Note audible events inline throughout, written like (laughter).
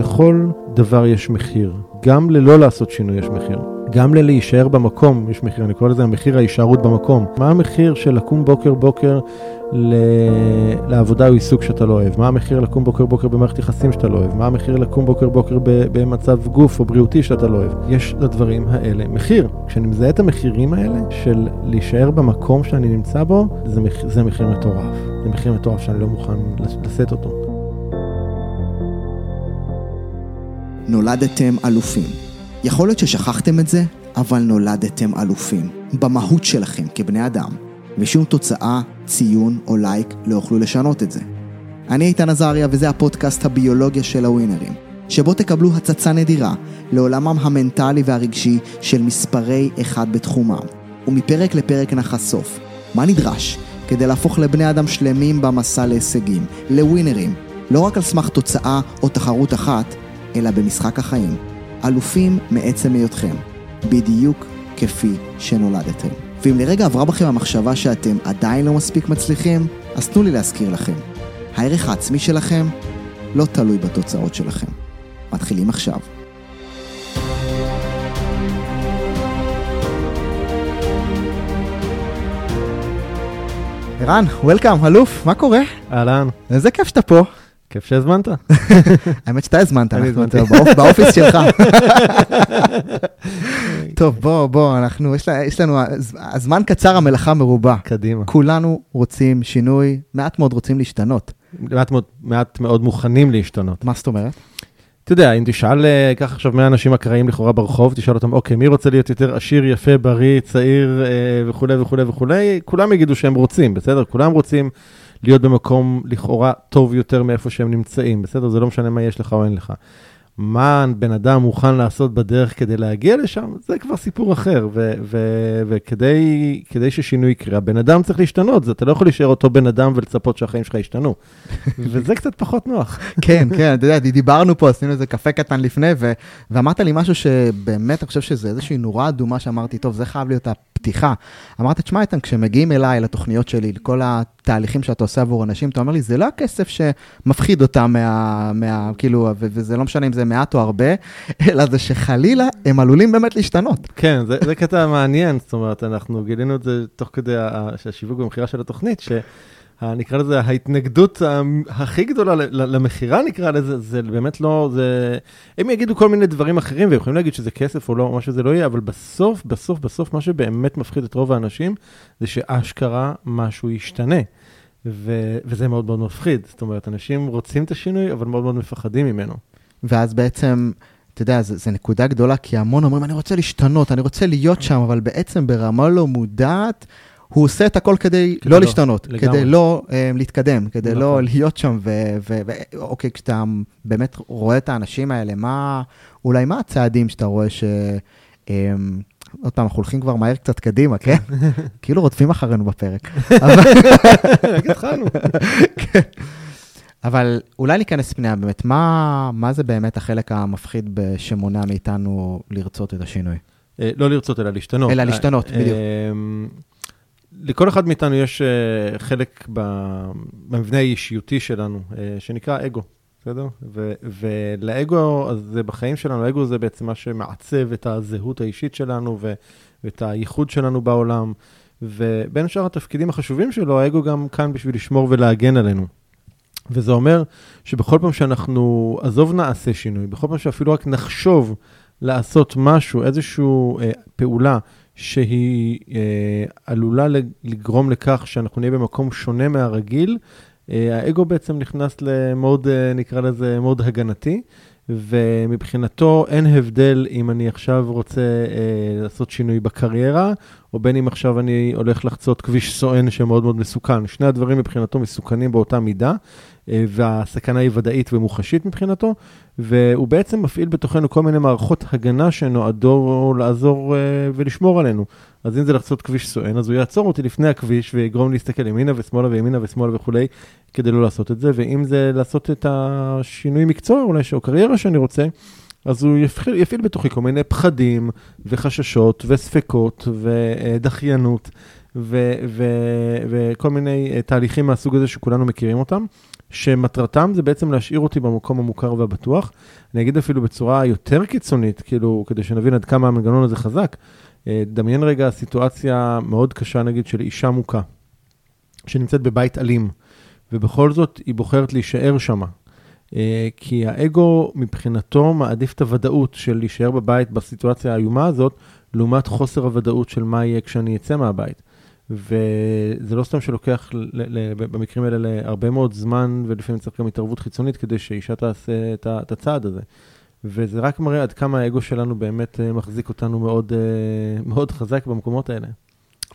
לכל דבר יש מחיר. גם ללא לעשות שינוי יש מחיר. גם ללהישאר במקום יש מחיר, אני קורא לזה המחיר ההישארות במקום. מה המחיר של לקום בוקר בוקר ל... לעבודה או עיסוק שאתה לא אוהב? מה המחיר לקום בוקר בוקר במערכת יחסים שאתה לא אוהב? מה המחיר לקום בוקר בוקר ב... במצב גוף או בריאותי שאתה לא אוהב? יש לדברים האלה מחיר. כשאני מזהה את המחירים האלה של להישאר במקום שאני נמצא בו, זה, מח... זה מחיר מטורף. זה מחיר מטורף שאני לא מוכן לשאת אותו. נולדתם אלופים. יכול להיות ששכחתם את זה, אבל נולדתם אלופים. במהות שלכם כבני אדם. ושום תוצאה, ציון או לייק לא יוכלו לשנות את זה. אני איתן עזריה וזה הפודקאסט הביולוגיה של הווינרים, שבו תקבלו הצצה נדירה לעולמם המנטלי והרגשי של מספרי אחד בתחומם. ומפרק לפרק נחשוף מה נדרש כדי להפוך לבני אדם שלמים במסע להישגים, לווינרים, לא רק על סמך תוצאה או תחרות אחת, אלא במשחק החיים. אלופים מעצם היותכם, בדיוק כפי שנולדתם. ואם לרגע עברה בכם המחשבה שאתם עדיין לא מספיק מצליחים, אז תנו לי להזכיר לכם. הערך העצמי שלכם לא תלוי בתוצאות שלכם. מתחילים עכשיו. ערן, וולקאם, אלוף, מה קורה? אהלן. איזה כיף שאתה פה. כיף שהזמנת. (laughs) האמת שאתה הזמנת, אנחנו באופיס שלך. (laughs) טוב, בוא, בוא, אנחנו, יש לנו, הז- הזמן קצר, המלאכה מרובה. קדימה. כולנו רוצים שינוי, מעט מאוד רוצים להשתנות. מעט מאוד, מעט מאוד מוכנים להשתנות. מה זאת אומרת? אתה יודע, אם תשאל, אה, קח עכשיו 100 אנשים אקראיים לכאורה ברחוב, תשאל אותם, אוקיי, מי רוצה להיות יותר עשיר, יפה, בריא, צעיר אה, וכולי וכולי וכולי, כולם יגידו שהם רוצים, בסדר? כולם רוצים להיות במקום לכאורה טוב יותר מאיפה שהם נמצאים, בסדר? זה לא משנה מה יש לך או אין לך. מה בן אדם מוכן לעשות בדרך כדי להגיע לשם, זה כבר סיפור אחר, וכדי כדי ששינוי יקרה, הבן אדם צריך להשתנות, אתה לא יכול להישאר אותו בן אדם ולצפות שהחיים שלך ישתנו. (laughs) וזה קצת פחות נוח. (laughs) כן, כן, אתה יודע, דיברנו פה, עשינו איזה קפה קטן לפני, ואמרת לי משהו שבאמת, אני חושב שזה איזושהי נורה אדומה שאמרתי, טוב, זה חייב להיות הפתיחה. אמרת, תשמע, איתן, כשמגיעים אליי, לתוכניות שלי, לכל התהליכים שאתה עושה עבור אנשים, אתה אומר לי, זה לא הכסף שמפחיד אותם מה... מה כאילו, ו- וזה לא משנה אם זה מעט או הרבה, אלא זה שחלילה, הם עלולים באמת להשתנות. כן, זה, זה קטע מעניין, זאת אומרת, אנחנו גילינו את זה תוך כדי ה- שהשיווק במכירה של התוכנית, שנקרא לזה ההתנגדות הכי גדולה למכירה, נקרא לזה, זה באמת לא, זה... הם יגידו כל מיני דברים אחרים, והם יכולים להגיד שזה כסף או לא, מה שזה לא יהיה, אבל בסוף, בסוף, בסוף, מה שבאמת מפחיד את רוב האנשים, זה שאשכרה משהו ישתנה. ו- וזה מאוד מאוד מפחיד, זאת אומרת, אנשים רוצים את השינוי, אבל מאוד מאוד מפחדים ממנו. ואז בעצם, אתה יודע, זו נקודה גדולה, כי המון אומרים, אני רוצה להשתנות, אני רוצה להיות שם, אבל בעצם ברמה לא מודעת, הוא עושה את הכל כדי כדי לא לא, להשתנות, לגמרי. כדי לא um, להתקדם, כדי לא נכון. להיות שם, ואוקיי, כשאתה באמת רואה את האנשים האלה, מה, אולי מה הצעדים שאתה רואה ש... Um, עוד פעם, אנחנו הולכים כבר מהר קצת קדימה, כן? (laughs) כאילו רודפים אחרינו בפרק. אבל- (laughs) רק התחלנו. כן. אבל אולי ניכנס פנימה באמת, מה, מה זה באמת החלק המפחיד שמונע מאיתנו לרצות את השינוי? אה, לא לרצות, אלא להשתנות. אלא להשתנות, אה, בדיוק. לכל אחד מאיתנו יש אה, חלק במבנה האישיותי שלנו, אה, שנקרא אגו, בסדר? ו- ולאגו, אז זה בחיים שלנו, האגו זה בעצם מה שמעצב את הזהות האישית שלנו ו- ואת הייחוד שלנו בעולם. ובין שאר התפקידים החשובים שלו, האגו גם כאן בשביל לשמור ולהגן עלינו. וזה אומר שבכל פעם שאנחנו, עזוב נעשה שינוי, בכל פעם שאפילו רק נחשוב לעשות משהו, איזושהי אה, פעולה שהיא אה, עלולה לגרום לכך שאנחנו נהיה במקום שונה מהרגיל, אה, האגו בעצם נכנס למוד, אה, נקרא לזה מוד הגנתי, ומבחינתו אין הבדל אם אני עכשיו רוצה אה, לעשות שינוי בקריירה, או בין אם עכשיו אני הולך לחצות כביש סואן שמאוד מאוד מסוכן. שני הדברים מבחינתו מסוכנים באותה מידה, והסכנה היא ודאית ומוחשית מבחינתו, והוא בעצם מפעיל בתוכנו כל מיני מערכות הגנה שנועדו לעזור אה, ולשמור עלינו. אז אם זה לחצות כביש סואן, אז הוא יעצור אותי לפני הכביש ויגרום להסתכל ימינה ושמאלה וימינה ושמאלה וכולי, כדי לא לעשות את זה, ואם זה לעשות את השינוי מקצוע אולי, או קריירה שאני רוצה, אז הוא יפעיל, יפעיל בתוכי כל מיני פחדים וחששות וספקות ודחיינות, וכל מיני uh, תהליכים מהסוג הזה שכולנו מכירים אותם, שמטרתם זה בעצם להשאיר אותי במקום המוכר והבטוח. אני אגיד אפילו בצורה יותר קיצונית, כאילו, כדי שנבין עד כמה המנגנון הזה חזק. Uh, דמיין רגע סיטואציה מאוד קשה, נגיד, של אישה מוכה, שנמצאת בבית אלים, ובכל זאת היא בוחרת להישאר שמה. אה, כי האגו מבחינתו מעדיף את הוודאות של להישאר בבית בסיטואציה האיומה הזאת, לעומת חוסר הוודאות של מה יהיה כשאני אצא מהבית. וזה לא סתם שלוקח במקרים האלה להרבה מאוד זמן, ולפעמים צריך גם התערבות חיצונית כדי שאישה תעשה את הצעד הזה. וזה רק מראה עד כמה האגו שלנו באמת אה, מחזיק אותנו מאוד, אה, מאוד חזק במקומות האלה.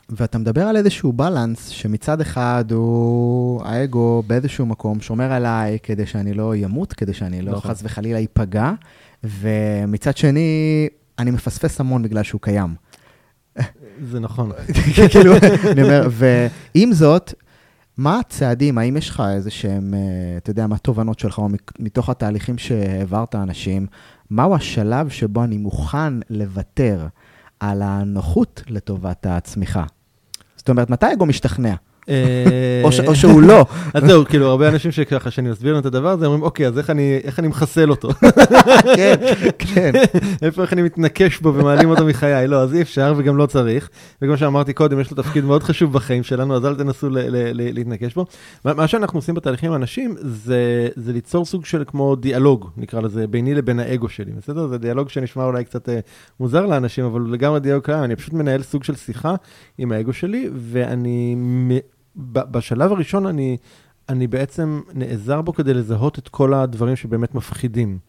ואתה מדבר על איזשהו בלנס, שמצד אחד הוא האגו באיזשהו מקום שומר עליי כדי שאני לא אמות, כדי שאני לא נכון. חס וחלילה ייפגע, ומצד שני, אני מפספס המון בגלל שהוא קיים. זה נכון. (laughs) כאילו, אני אומר, ועם זאת, מה הצעדים, האם יש לך איזה שהם, אה, אתה יודע, מה התובנות שלך, או מתוך התהליכים שהעברת אנשים, מהו השלב שבו אני מוכן לוותר על הנוחות לטובת הצמיחה? זאת אומרת, מתי אגו משתכנע? אה, או שהוא לא. (laughs) אז זהו, כאילו, הרבה אנשים שככה, שאני מסביר להם את הדבר הזה, אומרים, אוקיי, אז איך אני מחסל אותו? (laughs) כן, כן. (laughs) איפה, איך אני מתנקש בו ומעלים אותו מחיי? לא, אז אי אפשר וגם לא צריך. וכמו שאמרתי קודם, יש לו תפקיד מאוד חשוב בחיים שלנו, אז אל תנסו להתנקש בו. מה שאנחנו עושים בתהליכים עם אנשים, זה ליצור סוג של כמו דיאלוג, נקרא לזה, ביני לבין האגו שלי, בסדר? זה דיאלוג שנשמע אולי קצת אה, מוזר לאנשים, אבל לגמרי דיאלוג קיים. אני פשוט מנהל סוג של שיחה עם האגו שלי, ואני בשלב הראשון אני, אני בעצם נעזר בו כדי לזהות את כל הדברים שבאמת מפחידים,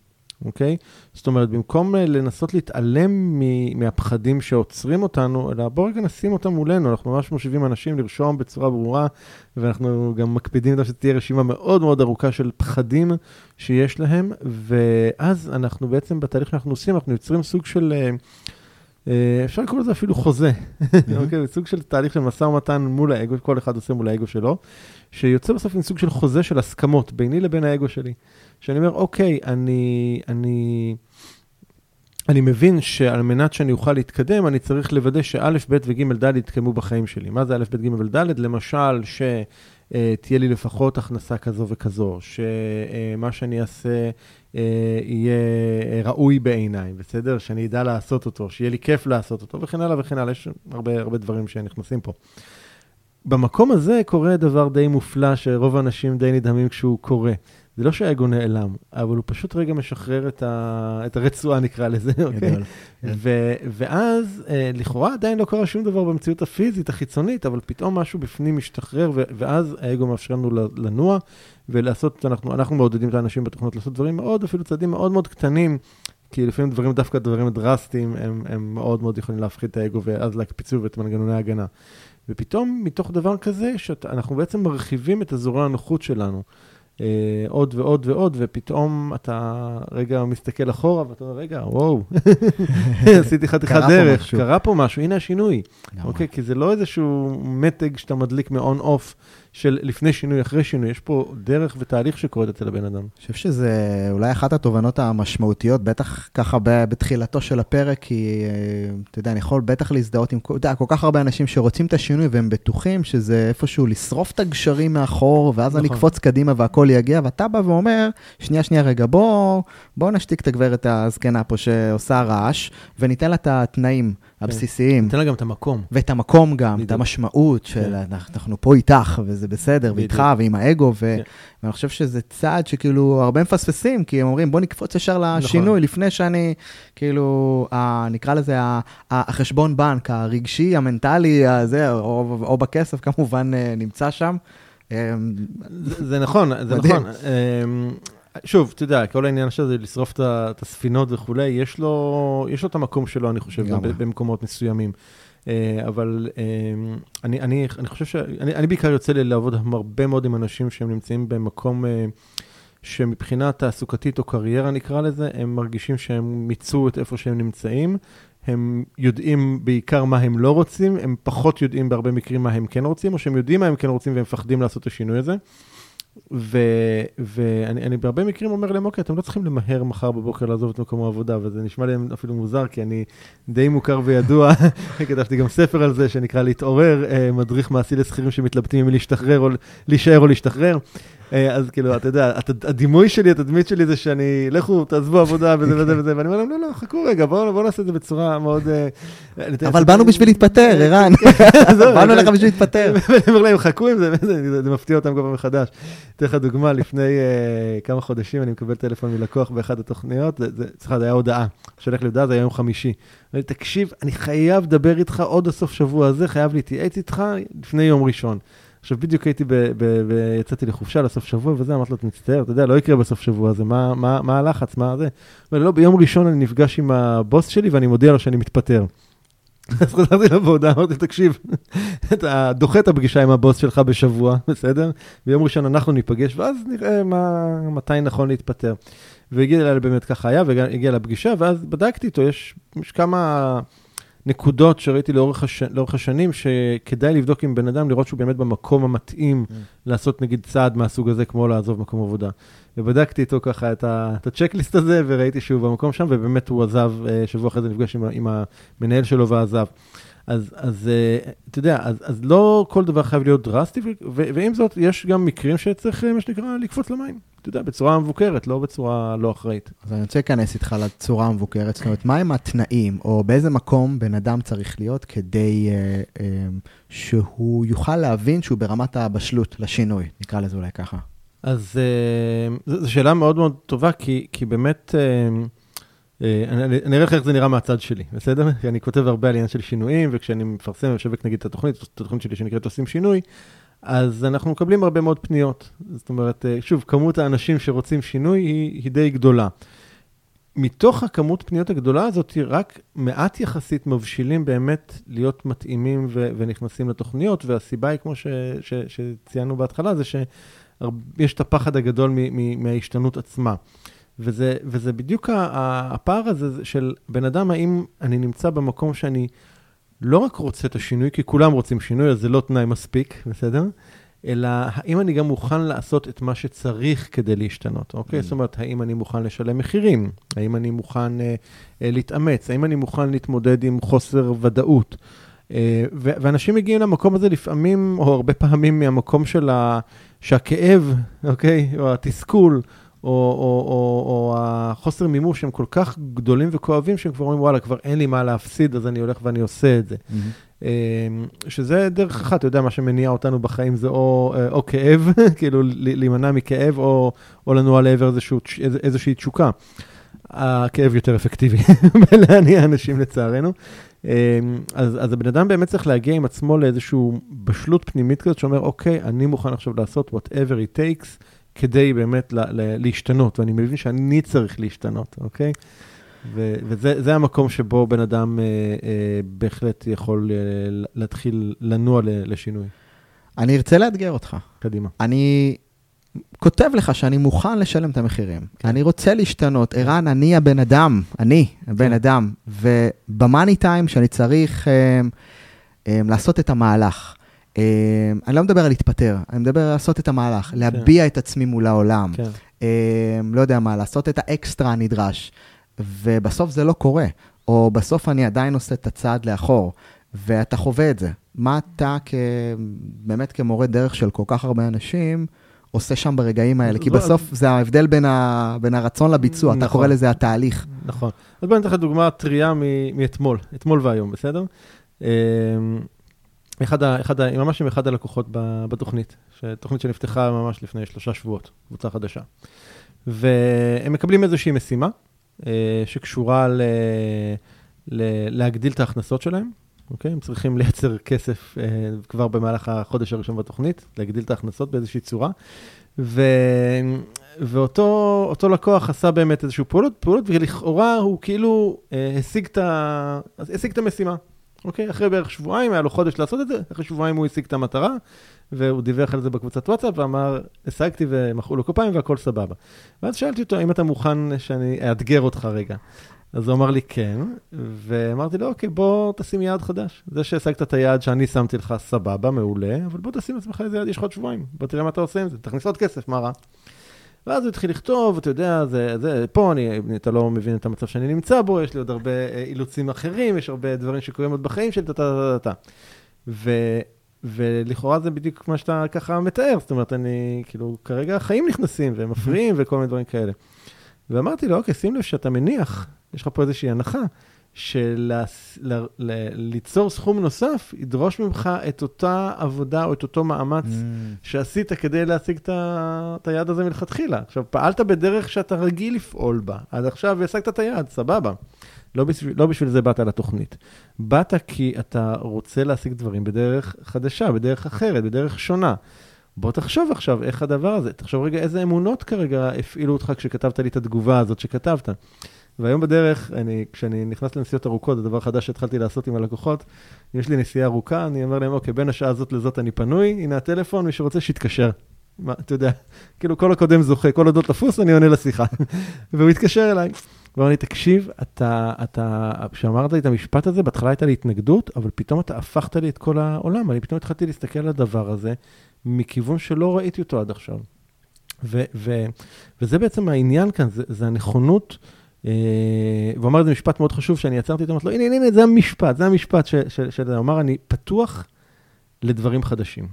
אוקיי? זאת אומרת, במקום אה, לנסות להתעלם מהפחדים שעוצרים אותנו, אלא בואו רגע נשים אותם מולנו, אנחנו ממש מושיבים אנשים לרשום בצורה ברורה, ואנחנו גם מקפידים שתהיה רשימה מאוד מאוד ארוכה של פחדים שיש להם, ואז אנחנו בעצם, בתהליך שאנחנו עושים, אנחנו יוצרים סוג של... Uh, אפשר לקרוא לזה אפילו חוזה, אוקיי? סוג של תהליך של משא ומתן מול האגו, כל אחד עושה מול האגו שלו, שיוצא בסוף עם סוג של חוזה של הסכמות ביני לבין האגו שלי. שאני אומר, אוקיי, אני, אני, אני מבין שעל מנת שאני אוכל להתקדם, אני צריך לוודא שא', ב' וג', ד' יתקיימו בחיים שלי. מה זה א', ב', ג' וד'? למשל, ש... תהיה לי לפחות הכנסה כזו וכזו, שמה שאני אעשה אה, יהיה ראוי בעיניי, בסדר? שאני אדע לעשות אותו, שיהיה לי כיף לעשות אותו, וכן הלאה וכן הלאה, יש הרבה, הרבה דברים שנכנסים פה. במקום הזה קורה דבר די מופלא, שרוב האנשים די נדהמים כשהוא קורה. זה לא שהאגו נעלם, אבל הוא פשוט רגע משחרר את, ה... את הרצועה, נקרא לזה, אוקיי? כן. ו... ואז, אה, לכאורה עדיין לא קרה שום דבר במציאות הפיזית, החיצונית, אבל פתאום משהו בפנים משתחרר, ו... ואז האגו מאפשר לנו לנוע ולעשות, אנחנו, אנחנו מעודדים את האנשים בתוכנות לעשות דברים מאוד, אפילו צעדים מאוד מאוד קטנים, כי לפעמים דברים, דווקא דברים דרסטיים, הם, הם מאוד מאוד יכולים להפחית את האגו, ואז להקפיצו את מנגנוני ההגנה. ופתאום, מתוך דבר כזה, שאנחנו בעצם מרחיבים את אזורי הנוחות שלנו. אה, עוד ועוד ועוד, ופתאום אתה רגע מסתכל אחורה, ואתה אומר, רגע, וואו, (laughs) עשיתי חתיכת דרך, קרה פה משהו, הנה השינוי. אוקיי, כי זה לא איזשהו מתג שאתה מדליק מ-on-off. של לפני שינוי, אחרי שינוי, יש פה דרך ותהליך שקורית אצל הבן אדם. אני חושב שזה אולי אחת התובנות המשמעותיות, בטח ככה בתחילתו של הפרק, כי אה, אתה יודע, אני יכול בטח להזדהות עם, אתה יודע, כל כך הרבה אנשים שרוצים את השינוי והם בטוחים שזה איפשהו לשרוף את הגשרים מאחור, ואז נכון. אני אקפוץ קדימה והכל יגיע, ואתה בא ואומר, שנייה, שנייה, רגע, בוא, בוא נשתיק את הגברת הזקנה פה שעושה רעש, וניתן לה את התנאים. כן. הבסיסיים. ניתן לה גם את המקום. ואת המקום גם, את המשמעות של כן. אנחנו פה איתך, וזה בסדר, ואיתך, ועם האגו, כן. ואני חושב שזה צעד שכאילו הרבה מפספסים, כי הם אומרים, בוא נקפוץ ישר לשינוי, נכון. לפני שאני, כאילו, נקרא לזה החשבון בנק, הרגשי, המנטלי, הזה, או בכסף כמובן אה, נמצא שם. אמ, זה נכון, זה נכון. אמ, שוב, אתה יודע, כל העניין של זה לשרוף את הספינות וכולי, יש לו, יש לו את המקום שלו, אני חושב, גם במקומות מסוימים. אה, אבל אה, אני, אני, אני חושב ש... אני, אני בעיקר יוצא לי לעבוד הרבה מאוד עם אנשים שהם נמצאים במקום אה, שמבחינה תעסוקתית או קריירה נקרא לזה, הם מרגישים שהם מיצו את איפה שהם נמצאים. הם יודעים בעיקר מה הם לא רוצים, הם פחות יודעים בהרבה מקרים מה הם כן רוצים, או שהם יודעים מה הם כן רוצים והם מפחדים לעשות את השינוי הזה. ואני בהרבה מקרים אומר להם, אוקיי, אתם לא צריכים למהר מחר בבוקר לעזוב את מקום העבודה, וזה נשמע להם אפילו מוזר, כי אני די מוכר וידוע, (laughs) כתבתי גם ספר על זה, שנקרא להתעורר, אה, מדריך מעשי לשכירים שמתלבטים אם להשתחרר או להישאר או להשתחרר. אה, אז כאילו, אתה יודע, הדימוי שלי, התדמית שלי זה שאני, לכו, תעזבו עבודה וזה וזה וזה, ואני אומר להם, לא, לא, חכו רגע, בואו נעשה את זה בצורה מאוד... אה, אבל באנו בשביל להתפטר, ערן. באנו לך בשביל להתפטר. (laughs) ואני אומר להם, חכו עם זה, זה מפתיע אותם כל פעם מחדש. אתן לך דוגמה, לפני אה, כמה חודשים אני מקבל טלפון מלקוח באחת התוכניות, סליחה, זה היה הודעה, שולח לי הודעה, זה היה יום חמישי. אמרתי, תקשיב, אני חייב לדבר איתך עוד הסוף שבוע הזה, חייב להתייעץ איתך לפני יום ראשון. עכשיו, בדיוק הייתי, יצאתי לחופשה לסוף שבוע וזה, אמרתי לו, מצטער, אתה יודע, לא יקרה בסוף שבוע הזה, מה, מה, מה הלחץ, מה זה? אבל לא, ביום ראשון אני נפגש עם הבוס שלי ואני מודיע לו שאני מתפטר. (laughs) אז חזרתי לו בהודעה, אמרתי, תקשיב, אתה דוחה את הפגישה עם הבוס שלך בשבוע, בסדר? ביום ראשון אנחנו ניפגש, ואז נראה מה, מתי נכון להתפטר. והגיע אליי באמת ככה היה, והגיע לפגישה, ואז בדקתי איתו, יש, יש כמה... נקודות שראיתי לאורך, הש... לאורך השנים, שכדאי לבדוק עם בן אדם, לראות שהוא באמת במקום המתאים mm. לעשות נגיד צעד מהסוג הזה, כמו לעזוב מקום עבודה. ובדקתי איתו ככה את, ה... את הצ'קליסט הזה, וראיתי שהוא במקום שם, ובאמת הוא עזב, אה, שבוע אחרי זה נפגש עם, עם המנהל שלו ועזב. אז, אז uh, אתה יודע, אז, אז לא כל דבר חייב להיות דרסטי, ו- ועם זאת, יש גם מקרים שצריך, אה, מה שנקרא, לקפוץ למים. אתה יודע, בצורה מבוקרת, לא בצורה לא אחראית. אז אני רוצה להיכנס איתך לצורה המבוקרת, זאת אומרת, מהם התנאים, או באיזה מקום בן אדם צריך להיות כדי uh, uh, שהוא יוכל להבין שהוא ברמת הבשלות לשינוי, נקרא לזה אולי ככה. אז uh, זו שאלה מאוד מאוד טובה, כי, כי באמת... Uh, אה, אני אראה לך איך זה נראה מהצד שלי, בסדר? כי אני כותב הרבה על עניין של שינויים, וכשאני מפרסם ומשווק נגיד את התוכנית, את התוכנית שלי שנקראת עושים שינוי, אז אנחנו מקבלים הרבה מאוד פניות. זאת אומרת, אה, שוב, כמות האנשים שרוצים שינוי היא, היא די גדולה. מתוך הכמות פניות הגדולה הזאת, רק מעט יחסית מבשילים באמת להיות מתאימים ו- ונכנסים לתוכניות, והסיבה היא, כמו ש- ש- שציינו בהתחלה, זה שיש את הפחד הגדול מ- מההשתנות עצמה. וזה, וזה בדיוק הפער הזה של בן אדם, האם אני נמצא במקום שאני לא רק רוצה את השינוי, כי כולם רוצים שינוי, אז זה לא תנאי מספיק, בסדר? אלא האם אני גם מוכן לעשות את מה שצריך כדי להשתנות, אוקיי? Mm. זאת אומרת, האם אני מוכן לשלם מחירים? האם אני מוכן אה, אה, להתאמץ? האם אני מוכן להתמודד עם חוסר ודאות? אה, ואנשים מגיעים למקום הזה לפעמים, או הרבה פעמים מהמקום של ה... שהכאב, אוקיי? או התסכול, או, או, או, או החוסר מימוש הם כל כך גדולים וכואבים, שהם כבר אומרים, וואלה, כבר אין לי מה להפסיד, אז אני הולך ואני עושה את זה. Mm-hmm. שזה דרך אחת, אתה יודע, מה שמניע אותנו בחיים זה או, אה, או כאב, (laughs) כאילו להימנע מכאב, או, או לנוע לעבר איזשהו, איזושהי תשוקה. הכאב יותר אפקטיבי (laughs) בלהניע אנשים לצערנו. אמ, אז, אז הבן אדם באמת צריך להגיע עם עצמו לאיזושהי בשלות פנימית כזאת שאומר, אוקיי, אני מוכן עכשיו לעשות whatever it takes. כדי באמת לה, לה, להשתנות, ואני מבין שאני צריך להשתנות, אוקיי? ו- וזה המקום שבו בן אדם אה, אה, בהחלט יכול אה, להתחיל לנוע לשינוי. אני ארצה לאתגר אותך. קדימה. אני כותב לך שאני מוכן לשלם את המחירים. כן. אני רוצה להשתנות. ערן, אני הבן אדם, אני הבן כן. אדם, ובמאני טיים שאני צריך אה, אה, לעשות את המהלך. אמ, אני לא מדבר על להתפטר, אני מדבר על לעשות את המהלך, כן. להביע את עצמי מול העולם. כן. אמ, לא יודע מה, לעשות את האקסטרה הנדרש. ובסוף זה לא קורה, או בסוף אני עדיין עושה את הצעד לאחור, ואתה חווה את זה. מה אתה כ... באמת כמורה דרך של כל כך הרבה אנשים, עושה שם ברגעים האלה? כי בסוף זה ההבדל בין, ה... בין הרצון לביצוע, נכון. אתה קורא לזה התהליך. נכון. אז בוא ניתן לך דוגמה טריה מאתמול, אתמול והיום, בסדר? אחד, ה, אחד, ה, ממש עם אחד הלקוחות בתוכנית, תוכנית שנפתחה ממש לפני שלושה שבועות, קבוצה חדשה. והם מקבלים איזושהי משימה אה, שקשורה ל, ל, להגדיל את ההכנסות שלהם, אוקיי? הם צריכים (laughs) לייצר כסף אה, כבר במהלך החודש הראשון בתוכנית, להגדיל את ההכנסות באיזושהי צורה. ו... ואותו לקוח עשה באמת איזושהי פעולות, פעולות, ולכאורה הוא כאילו אה, השיג, את ה... השיג את המשימה. אוקיי? אחרי בערך שבועיים, היה לו חודש לעשות את זה, אחרי שבועיים הוא השיג את המטרה, והוא דיווח על זה בקבוצת וואטסאפ, ואמר, השגתי ומחאו לו כפיים והכל סבבה. ואז שאלתי אותו, האם אתה מוכן שאני אאתגר אותך רגע? אז הוא אמר לי כן, ואמרתי לו, אוקיי, בוא תשים יעד חדש. זה שהשגת את היעד שאני שמתי לך, סבבה, מעולה, אבל בוא תשים לעצמך איזה יעד, יש לך עוד שבועיים, בוא תראה מה אתה עושה עם זה, תכניס עוד כסף, מה רע? ואז הוא התחיל לכתוב, אתה יודע, זה, זה, פה אני, אתה לא מבין את המצב שאני נמצא בו, יש לי עוד הרבה אה, אילוצים אחרים, יש הרבה דברים שקורים עוד בחיים שלי, טה-טה-טה-טה. ולכאורה זה בדיוק מה שאתה ככה מתאר, זאת אומרת, אני, כאילו, כרגע החיים נכנסים והם מפריעים וכל מיני דברים כאלה. ואמרתי לו, אוקיי, שים לב שאתה מניח, יש לך פה איזושהי הנחה, שליצור סכום נוסף ידרוש ממך את אותה עבודה או את אותו מאמץ mm. שעשית כדי להשיג את היעד הזה מלכתחילה. עכשיו, פעלת בדרך שאתה רגיל לפעול בה, עד עכשיו השגת את היעד, סבבה. לא בשביל, לא בשביל זה באת לתוכנית. באת כי אתה רוצה להשיג דברים בדרך חדשה, בדרך אחרת, בדרך שונה. בוא תחשוב עכשיו איך הדבר הזה, תחשוב רגע איזה אמונות כרגע הפעילו אותך כשכתבת לי את התגובה הזאת שכתבת. והיום בדרך, אני, כשאני נכנס לנסיעות ארוכות, זה דבר חדש שהתחלתי לעשות עם הלקוחות, אם יש לי נסיעה ארוכה, אני אומר להם, אוקיי, בין השעה הזאת לזאת אני פנוי, הנה הטלפון, מי שרוצה שיתקשר. מה, אתה יודע, כאילו כל הקודם זוכה, כל עוד לא תפוס, אני עונה לשיחה. (laughs) והוא התקשר אליי. ואמר לי, תקשיב, אתה, אתה, כשאמרת לי את המשפט הזה, בהתחלה הייתה לי התנגדות, אבל פתאום אתה הפכת לי את כל העולם. אני פתאום התחלתי להסתכל על הדבר הזה מכיוון שלא ראיתי אותו עד עכשיו. ו, ו, וזה בעצם העניין כאן, זה, זה הנכונות. אה, והוא אמר את זה משפט מאוד חשוב, שאני עצרתי אותו, אמרתי לו, הנה, הנה, זה המשפט, זה המשפט שהוא אמר, אני פתוח לדברים חדשים.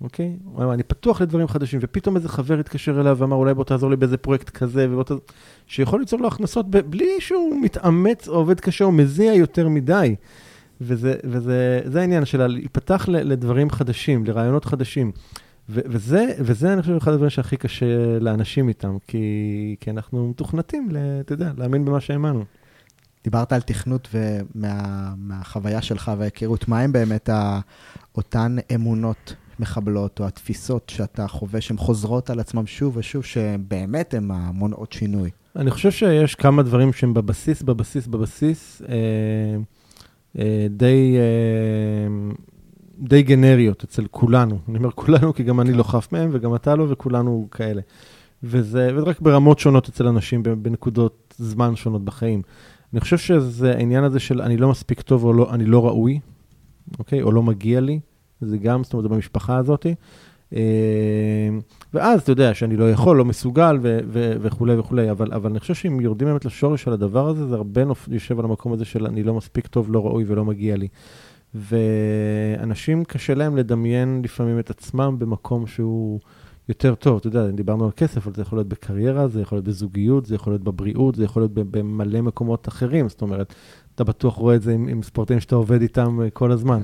אוקיי? הוא אמר, אני פתוח לדברים חדשים, ופתאום איזה חבר התקשר אליו ואמר, אולי בוא תעזור לי באיזה פרויקט כזה, ובוא תעזור... שיכול ליצור לו הכנסות בלי שהוא מתאמץ או עובד קשה או מזיע יותר מדי. וזה, וזה זה העניין של להיפתח לדברים חדשים, לרעיונות חדשים. ו- וזה, וזה, אני חושב, אחד הדברים שהכי קשה לאנשים איתם, כי, כי אנחנו מתוכנתים, אתה יודע, להאמין במה שהאמנו. דיברת על תכנות ומהחוויה ומה, שלך וההיכרות, מה הם באמת ה, אותן אמונות מחבלות, או התפיסות שאתה חווה, שהן חוזרות על עצמם שוב ושוב, שבאמת הן המונעות שינוי? אני חושב שיש כמה דברים שהם בבסיס, בבסיס, בבסיס, אה, אה, די, אה, די גנריות אצל כולנו. אני אומר כולנו, כי גם אני לא חף מהם, וגם אתה לא, וכולנו כאלה. וזה, וזה רק ברמות שונות אצל אנשים, בנקודות זמן שונות בחיים. אני חושב שזה העניין הזה של אני לא מספיק טוב או לא, אני לא ראוי, אוקיי? או לא מגיע לי. זה גם, זאת אומרת, במשפחה הזאת. אה, ואז, אתה יודע, שאני לא יכול, לא מסוגל ו- ו- וכולי וכולי, אבל, אבל אני חושב שאם יורדים באמת לשורש של הדבר הזה, זה הרבה נופ... יושב על המקום הזה של אני לא מספיק טוב, לא ראוי ולא מגיע לי. ואנשים, קשה להם לדמיין לפעמים את עצמם במקום שהוא יותר טוב. אתה יודע, דיברנו על כסף, אבל זה יכול להיות בקריירה, זה יכול להיות בזוגיות, זה יכול להיות בבריאות, זה יכול להיות במלא מקומות אחרים. זאת אומרת, אתה בטוח רואה את זה עם, עם ספורטאים שאתה עובד איתם אה, כל הזמן.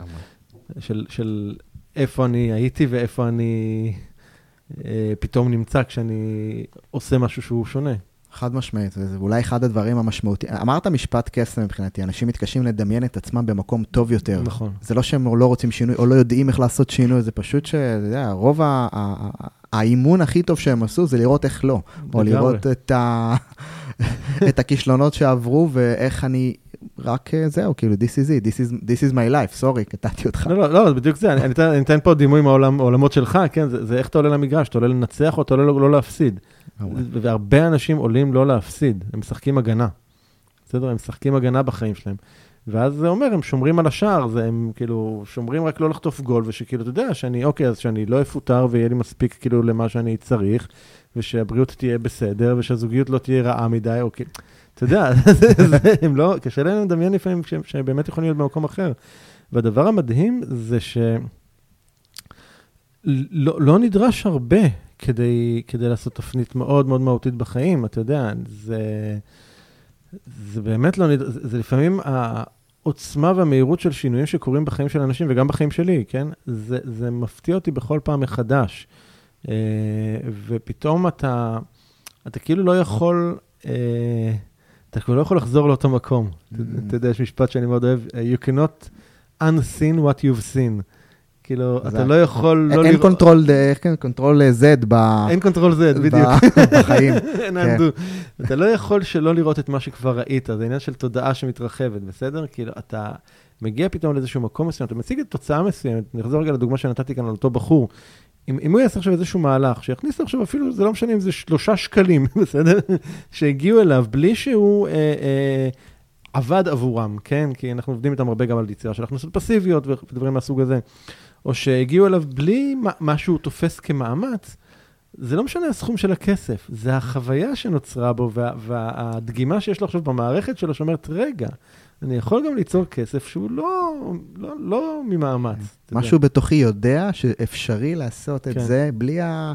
של, של איפה אני הייתי ואיפה אני אה, פתאום נמצא כשאני עושה משהו שהוא שונה. חד משמעית, וזה אולי אחד הדברים המשמעותיים. אמרת משפט קסם מבחינתי, אנשים מתקשים לדמיין את עצמם במקום טוב יותר. נכון. זה לא שהם לא רוצים שינוי או לא יודעים איך לעשות שינוי, זה פשוט שאתה יודע, רוב ה... האימון הכי טוב שהם עשו זה לראות איך לא. או לראות את, ה... (laughs) את הכישלונות שעברו ואיך אני רק אה, זהו, כאילו, this is it, this is, this is my life, סורי, קטעתי אותך. לא, לא, לא, בדיוק זה, אני, אתן, אני אתן פה דימוי מהעולמות שלך, כן, זה, זה איך אתה עולה למגרש, אתה עולה לנצח או אתה עולה לא, לא להפסיד. והרבה אנשים עולים לא להפסיד, הם משחקים הגנה. בסדר? הם משחקים הגנה בחיים שלהם. ואז זה אומר, הם שומרים על השער, זה הם כאילו שומרים רק לא לחטוף גול, ושכאילו, אתה יודע, שאני, אוקיי, אז שאני לא אפוטר ויהיה לי מספיק כאילו למה שאני צריך, ושהבריאות תהיה בסדר, ושהזוגיות לא תהיה רעה מדי, או כאילו... אתה יודע, (laughs) הם לא, קשה להם לדמיין לפעמים שהם באמת יכולים להיות במקום אחר. והדבר המדהים זה שלא לא נדרש הרבה כדי, כדי לעשות תפנית מאוד מאוד מהותית בחיים, אתה יודע, זה, זה באמת לא זה, זה לפעמים העוצמה והמהירות של שינויים שקורים בחיים של אנשים וגם בחיים שלי, כן? זה, זה מפתיע אותי בכל פעם מחדש. אה, ופתאום אתה, אתה כאילו לא יכול... אה, אתה כבר לא יכול לחזור לאותו מקום. מממ. אתה יודע, יש משפט שאני מאוד אוהב, you cannot unsee what you've seen. כאילו, אתה לא יכול לא לראות... אין control, איך כן, control Z ב... אין control Z, בדיוק. (laughs) בחיים. (laughs) אין undo. כן. אתה לא יכול שלא לראות את מה שכבר ראית, זה עניין של תודעה שמתרחבת, בסדר? כאילו, אתה מגיע פתאום לאיזשהו מקום מסוים, אתה מציג את תוצאה מסוימת, נחזור רגע לדוגמה שנתתי כאן על אותו בחור, אם, אם הוא יעשה עכשיו איזשהו מהלך, שיכניס עכשיו אפילו, זה לא משנה אם זה שלושה שקלים, (laughs) בסדר? שהגיעו אליו בלי שהוא אה, אה, עבד עבורם, כן? כי אנחנו עובדים איתם הרבה גם על יצירה של הכנסות פסיביות ודברים מהסוג הזה. או שהגיעו אליו בלי מה שהוא תופס כמאמץ, זה לא משנה הסכום של הכסף, זה החוויה שנוצרה בו וה, והדגימה שיש לו עכשיו במערכת שלו, שאומרת, רגע, אני יכול גם ליצור כסף שהוא לא, לא, לא ממאמץ. משהו בתוכי יודע שאפשרי לעשות כן. את זה בלי ה...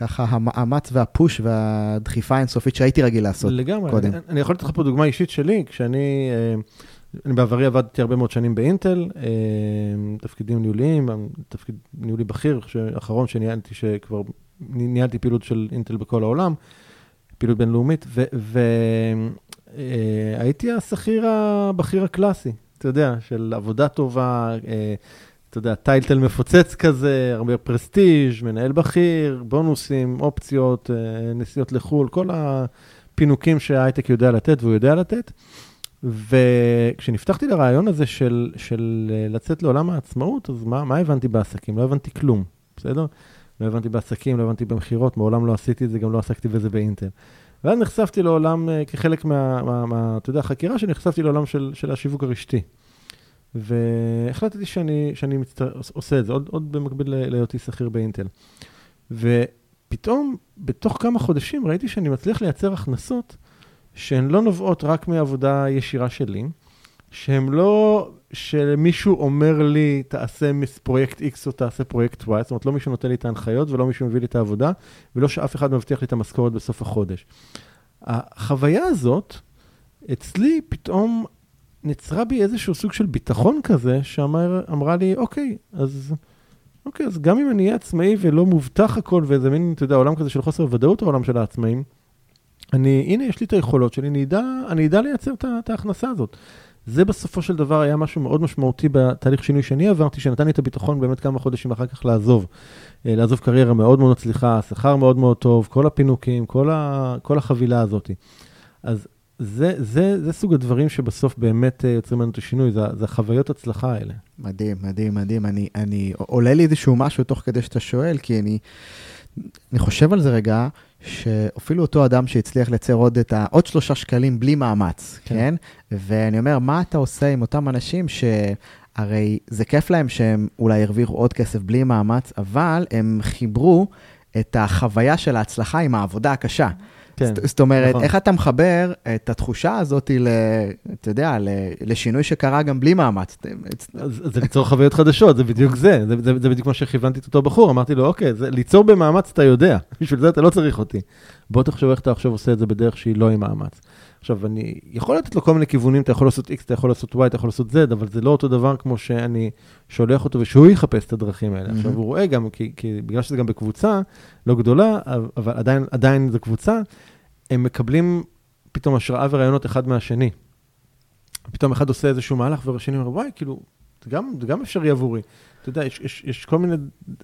ככה המאמץ והפוש והדחיפה האינסופית שהייתי רגיל לעשות לגמרי, קודם. לגמרי, אני, אני יכול לתת לך פה דוגמה אישית שלי, כשאני, אה, אני בעברי עבדתי הרבה מאוד שנים באינטל, אה, תפקידים ניהוליים, תפקיד ניהולי בכיר, האחרון שניהלתי, שכבר ניהלתי פעילות של אינטל בכל העולם, פעילות בינלאומית, והייתי אה, השכיר הבכיר הקלאסי, אתה יודע, של עבודה טובה, אה, אתה יודע, טייטל מפוצץ כזה, הרבה פרסטיג', מנהל בכיר, בונוסים, אופציות, נסיעות לחו"ל, כל הפינוקים שההייטק יודע לתת והוא יודע לתת. וכשנפתחתי לרעיון הזה של, של לצאת לעולם העצמאות, אז מה, מה הבנתי בעסקים? לא הבנתי כלום, בסדר? לא הבנתי בעסקים, לא הבנתי במכירות, מעולם לא עשיתי את זה, גם לא עסקתי בזה באינטל. ואז נחשפתי לעולם, אה, כחלק מה, מה, מה אתה יודע, החקירה שנחשפתי לעולם של, של השיווק הרשתי. והחלטתי שאני, שאני מצטר... עושה את זה, עוד, עוד במקביל להיותי שכיר באינטל. ופתאום, בתוך כמה חודשים, ראיתי שאני מצליח לייצר הכנסות שהן לא נובעות רק מעבודה ישירה שלי, שהן לא שמישהו אומר לי, תעשה פרויקט X או תעשה פרויקט Y, זאת אומרת, לא מישהו נותן לי את ההנחיות ולא מישהו מביא לי את העבודה, ולא שאף אחד מבטיח לי את המשכורת בסוף החודש. החוויה הזאת, אצלי פתאום נצרה בי איזשהו סוג של ביטחון כזה, שאמרה לי, אוקיי, אז... אוקיי, אז גם אם אני אהיה עצמאי ולא מובטח הכל, ואיזה מין, אתה יודע, עולם כזה של חוסר ודאות, העולם של העצמאים, אני, הנה, יש לי את היכולות שלי, אני אדע, אני אדע לייצר את ההכנסה הזאת. זה בסופו של דבר היה משהו מאוד משמעותי בתהליך שינוי שאני עברתי, שנתן לי את הביטחון באמת כמה חודשים אחר כך לעזוב. אה, לעזוב קריירה מאוד מאוד מצליחה, שכר מאוד מאוד טוב, כל הפינוקים, כל, ה, כל החבילה הזאת. אז זה, זה, זה סוג הדברים שבסוף באמת אה, יוצרים לנו את השינוי, זה, זה החוויות הצלחה האלה. מדהים, מדהים, מדהים. אני, אני, עולה לי איזשהו משהו תוך כדי שאתה שואל, כי אני, אני חושב על זה רגע, שאפילו אותו אדם שהצליח לייצר עוד את ה... עוד שלושה שקלים בלי מאמץ, כן? כן? ואני אומר, מה אתה עושה עם אותם אנשים שהרי זה כיף להם שהם אולי הרוויחו עוד כסף בלי מאמץ, אבל הם חיברו את החוויה של ההצלחה עם העבודה הקשה. כן, זאת אומרת, נכון. איך אתה מחבר את התחושה הזאת, ל, אתה יודע, לשינוי שקרה גם בלי מאמץ? זה ליצור חוויות חדשות, זה בדיוק זה. זה, זה, זה בדיוק מה שכיוונתי את אותו בחור, אמרתי לו, אוקיי, זה, ליצור במאמץ אתה יודע, (laughs) בשביל זה אתה לא צריך אותי. בוא תחשוב איך אתה עכשיו עושה את זה בדרך שהיא לא עם מאמץ. עכשיו, אני יכול לתת לו כל מיני כיוונים, אתה יכול לעשות X, אתה יכול לעשות Y, אתה יכול לעשות Z, אבל זה לא אותו דבר כמו שאני שולח אותו ושהוא יחפש את הדרכים האלה. Mm-hmm. עכשיו, הוא רואה גם, כי, כי בגלל שזה גם בקבוצה לא גדולה, אבל עדיין, עדיין זו קבוצה, הם מקבלים פתאום השראה ורעיונות אחד מהשני. פתאום אחד עושה איזשהו מהלך והשני אומר, וואי, כאילו, זה גם, זה גם אפשרי עבורי. אתה יודע, יש, יש, יש כל מיני,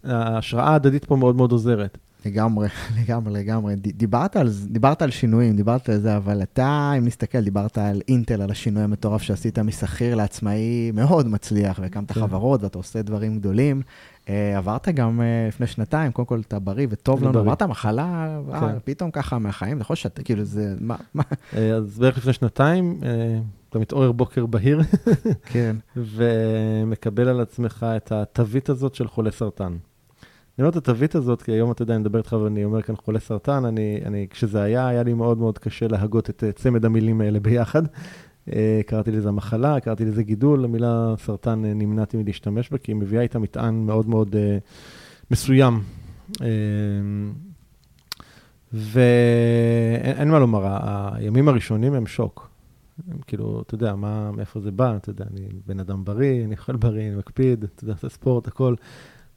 ההשראה ההדדית פה מאוד מאוד עוזרת. (laughs) לגמרי, לגמרי, לגמרי. דיברת על, דיברת על שינויים, דיברת על זה, אבל אתה, אם נסתכל, דיברת על אינטל, על השינוי המטורף שעשית משכיר לעצמאי מאוד מצליח, והקמת כן. חברות ואתה עושה דברים גדולים. אה, עברת גם אה, לפני שנתיים, קודם כל אתה בריא וטוב לנו, עברת מחלה, כן. אה, פתאום ככה מהחיים, אתה יכול שאתה, כאילו זה, מה, מה? אז בערך לפני שנתיים, אתה מתעורר בוקר בהיר, כן. (laughs) ומקבל על עצמך את התווית הזאת של חולה סרטן. אני אומר את התווית הזאת, כי היום אתה יודע, אני מדבר איתך ואני אומר כאן חולה סרטן, אני, אני, כשזה היה, היה לי מאוד מאוד קשה להגות את צמד המילים האלה ביחד. אה, קראתי לזה מחלה, קראתי לזה גידול, המילה סרטן אה, נמנעתי מלהשתמש בה, כי היא מביאה איתה מטען מאוד מאוד מסוים. ואין מה לומר, הימים הראשונים הם שוק. הם כאילו, אתה יודע, מה, מאיפה זה בא, אתה יודע, אני בן אדם בריא, אני אוכל בריא, אני מקפיד, אתה יודע, עושה ספורט, הכל,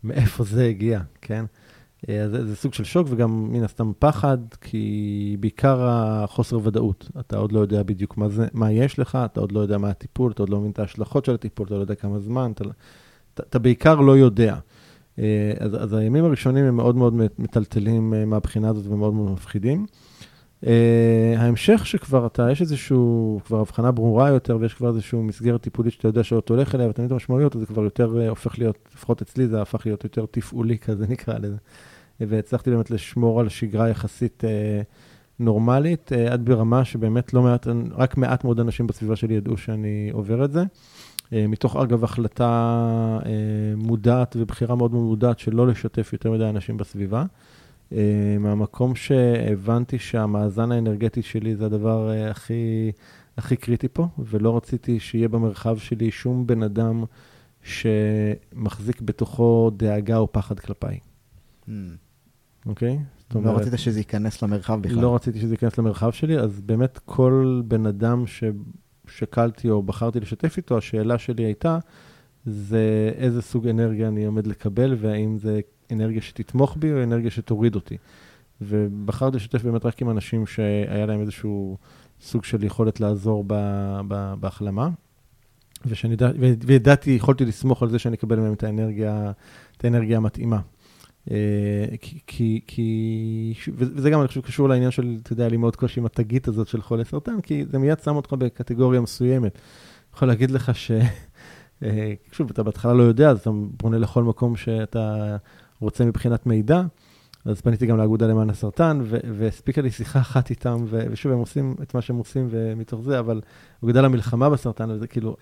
מאיפה זה הגיע, כן? אה, זה, זה סוג של שוק וגם מן הסתם פחד, כי בעיקר החוסר ודאות. אתה עוד לא יודע בדיוק מה, זה, מה יש לך, אתה עוד לא יודע מה הטיפול, אתה עוד לא מבין את ההשלכות של הטיפול, אתה לא יודע כמה זמן, אתה, אתה, אתה בעיקר לא יודע. אה, אז, אז הימים הראשונים הם מאוד מאוד מטלטלים אה, מהבחינה הזאת ומאוד מאוד מפחידים. Uh, ההמשך שכבר אתה, יש איזשהו, כבר הבחנה ברורה יותר, ויש כבר איזשהו מסגרת טיפולית שאתה יודע שאתה הולך אליה, את המשמעויות, זה כבר יותר uh, הופך להיות, לפחות אצלי זה הפך להיות יותר תפעולי כזה (laughs) נקרא לזה. והצלחתי באמת לשמור על שגרה יחסית uh, נורמלית, עד ברמה שבאמת לא מעט, רק מעט מאוד אנשים בסביבה שלי ידעו שאני עובר את זה. מתוך אגב החלטה מודעת ובחירה מאוד מודעת שלא לשתף יותר מדי אנשים בסביבה. אה, מהמקום שהבנתי שהמאזן האנרגטי שלי זה הדבר אה, הכי, הכי קריטי פה, ולא רציתי שיהיה במרחב שלי שום בן אדם שמחזיק בתוכו דאגה או פחד כלפיי. Hmm. אוקיי? Okay? לא רצית שזה ייכנס למרחב בכלל. לא רציתי שזה ייכנס למרחב שלי, אז באמת כל בן אדם ששקלתי או בחרתי לשתף איתו, השאלה שלי הייתה, זה איזה סוג אנרגיה אני עומד לקבל, והאם זה אנרגיה שתתמוך בי או אנרגיה שתוריד אותי. ובחרתי לשתף באמת רק עם אנשים שהיה להם איזשהו סוג של יכולת לעזור ב, ב, בהחלמה. ושאני, וידעתי, יכולתי לסמוך על זה שאני אקבל מהם את האנרגיה, את האנרגיה המתאימה. אה, כי, כי, וזה גם, אני חושב, קשור לעניין של, אתה יודע, לי מאוד קושי עם התגית הזאת של חולי סרטן, כי זה מיד שם אותך בקטגוריה מסוימת. אני יכול להגיד לך ש... אה, שוב, אתה בהתחלה לא יודע, אז אתה פונה לכל מקום שאתה רוצה מבחינת מידע. אז פניתי גם לאגודה למען הסרטן, והספיקה לי שיחה אחת איתם, ושוב, הם עושים את מה שהם עושים ומתוך זה, אבל אגודה למלחמה בסרטן, וזה כאילו,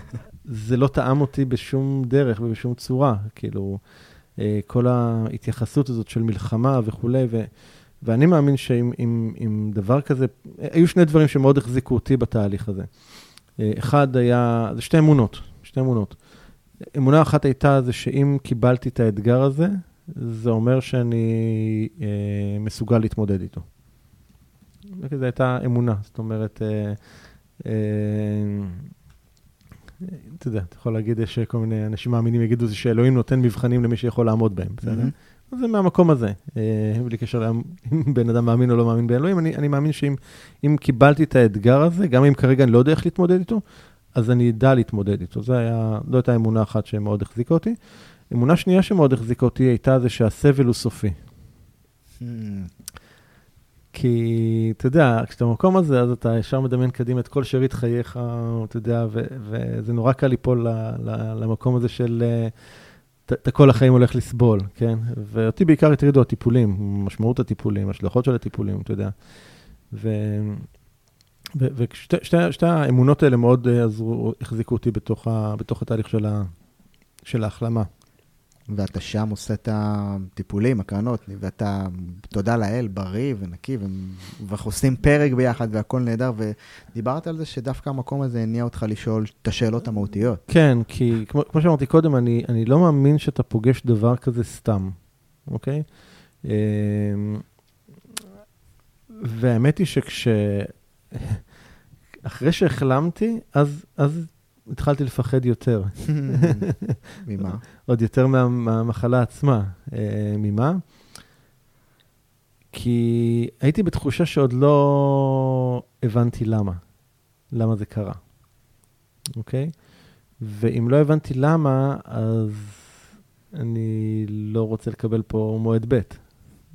(laughs) זה לא טעם אותי בשום דרך ובשום צורה, כאילו, אה, כל ההתייחסות הזאת של מלחמה וכולי, ו, ואני מאמין שאם דבר כזה, היו שני דברים שמאוד החזיקו אותי בתהליך הזה. אה, אחד היה, זה שתי אמונות, שתי אמונות. אמונה אחת הייתה זה שאם קיבלתי את האתגר הזה, זה אומר שאני אה, מסוגל להתמודד איתו. זו הייתה אמונה, זאת אומרת, אה, אה, אתה יודע, אתה יכול להגיד שכל מיני אנשים מאמינים יגידו שאלוהים נותן מבחנים למי שיכול לעמוד בהם, בסדר? Mm-hmm. זה מהמקום הזה, אה, בלי קשר אם בן אדם מאמין או לא מאמין באלוהים, אני, אני מאמין שאם קיבלתי את האתגר הזה, גם אם כרגע אני לא יודע איך להתמודד איתו, אז אני אדע להתמודד איתו. זו היה, זו הייתה אמונה אחת שמאוד החזיקה אותי. אמונה שנייה שמאוד החזיקה אותי הייתה זה שהסבל הוא סופי. כי, אתה יודע, כשאתה במקום הזה, אז אתה ישר מדמיין קדימה את כל שארית חייך, אתה יודע, וזה נורא קל ליפול למקום הזה של... אתה כל החיים הולך לסבול, כן? ואותי בעיקר הטרידו הטיפולים, משמעות הטיפולים, השלכות של הטיפולים, אתה יודע. ו- ושתי האמונות האלה מאוד אה, עזרו, החזיקו אותי בתוך, ה, בתוך התהליך של, ה, של ההחלמה. ואתה שם עושה את הטיפולים, הקרנות, ואתה, תודה לאל, בריא ונקי, ואנחנו עושים פרק ביחד והכל נהדר, ודיברת על זה שדווקא המקום הזה הניע אותך לשאול את השאלות המהותיות. כן, כי כמו, כמו שאמרתי קודם, אני, אני לא מאמין שאתה פוגש דבר כזה סתם, אוקיי? אמ, והאמת היא שכש... אחרי שהחלמתי, אז, אז התחלתי לפחד יותר. (laughs) ממה? עוד יותר מה, מהמחלה עצמה. אה, ממה? כי הייתי בתחושה שעוד לא הבנתי למה. למה זה קרה. אוקיי? ואם לא הבנתי למה, אז אני לא רוצה לקבל פה מועד ב',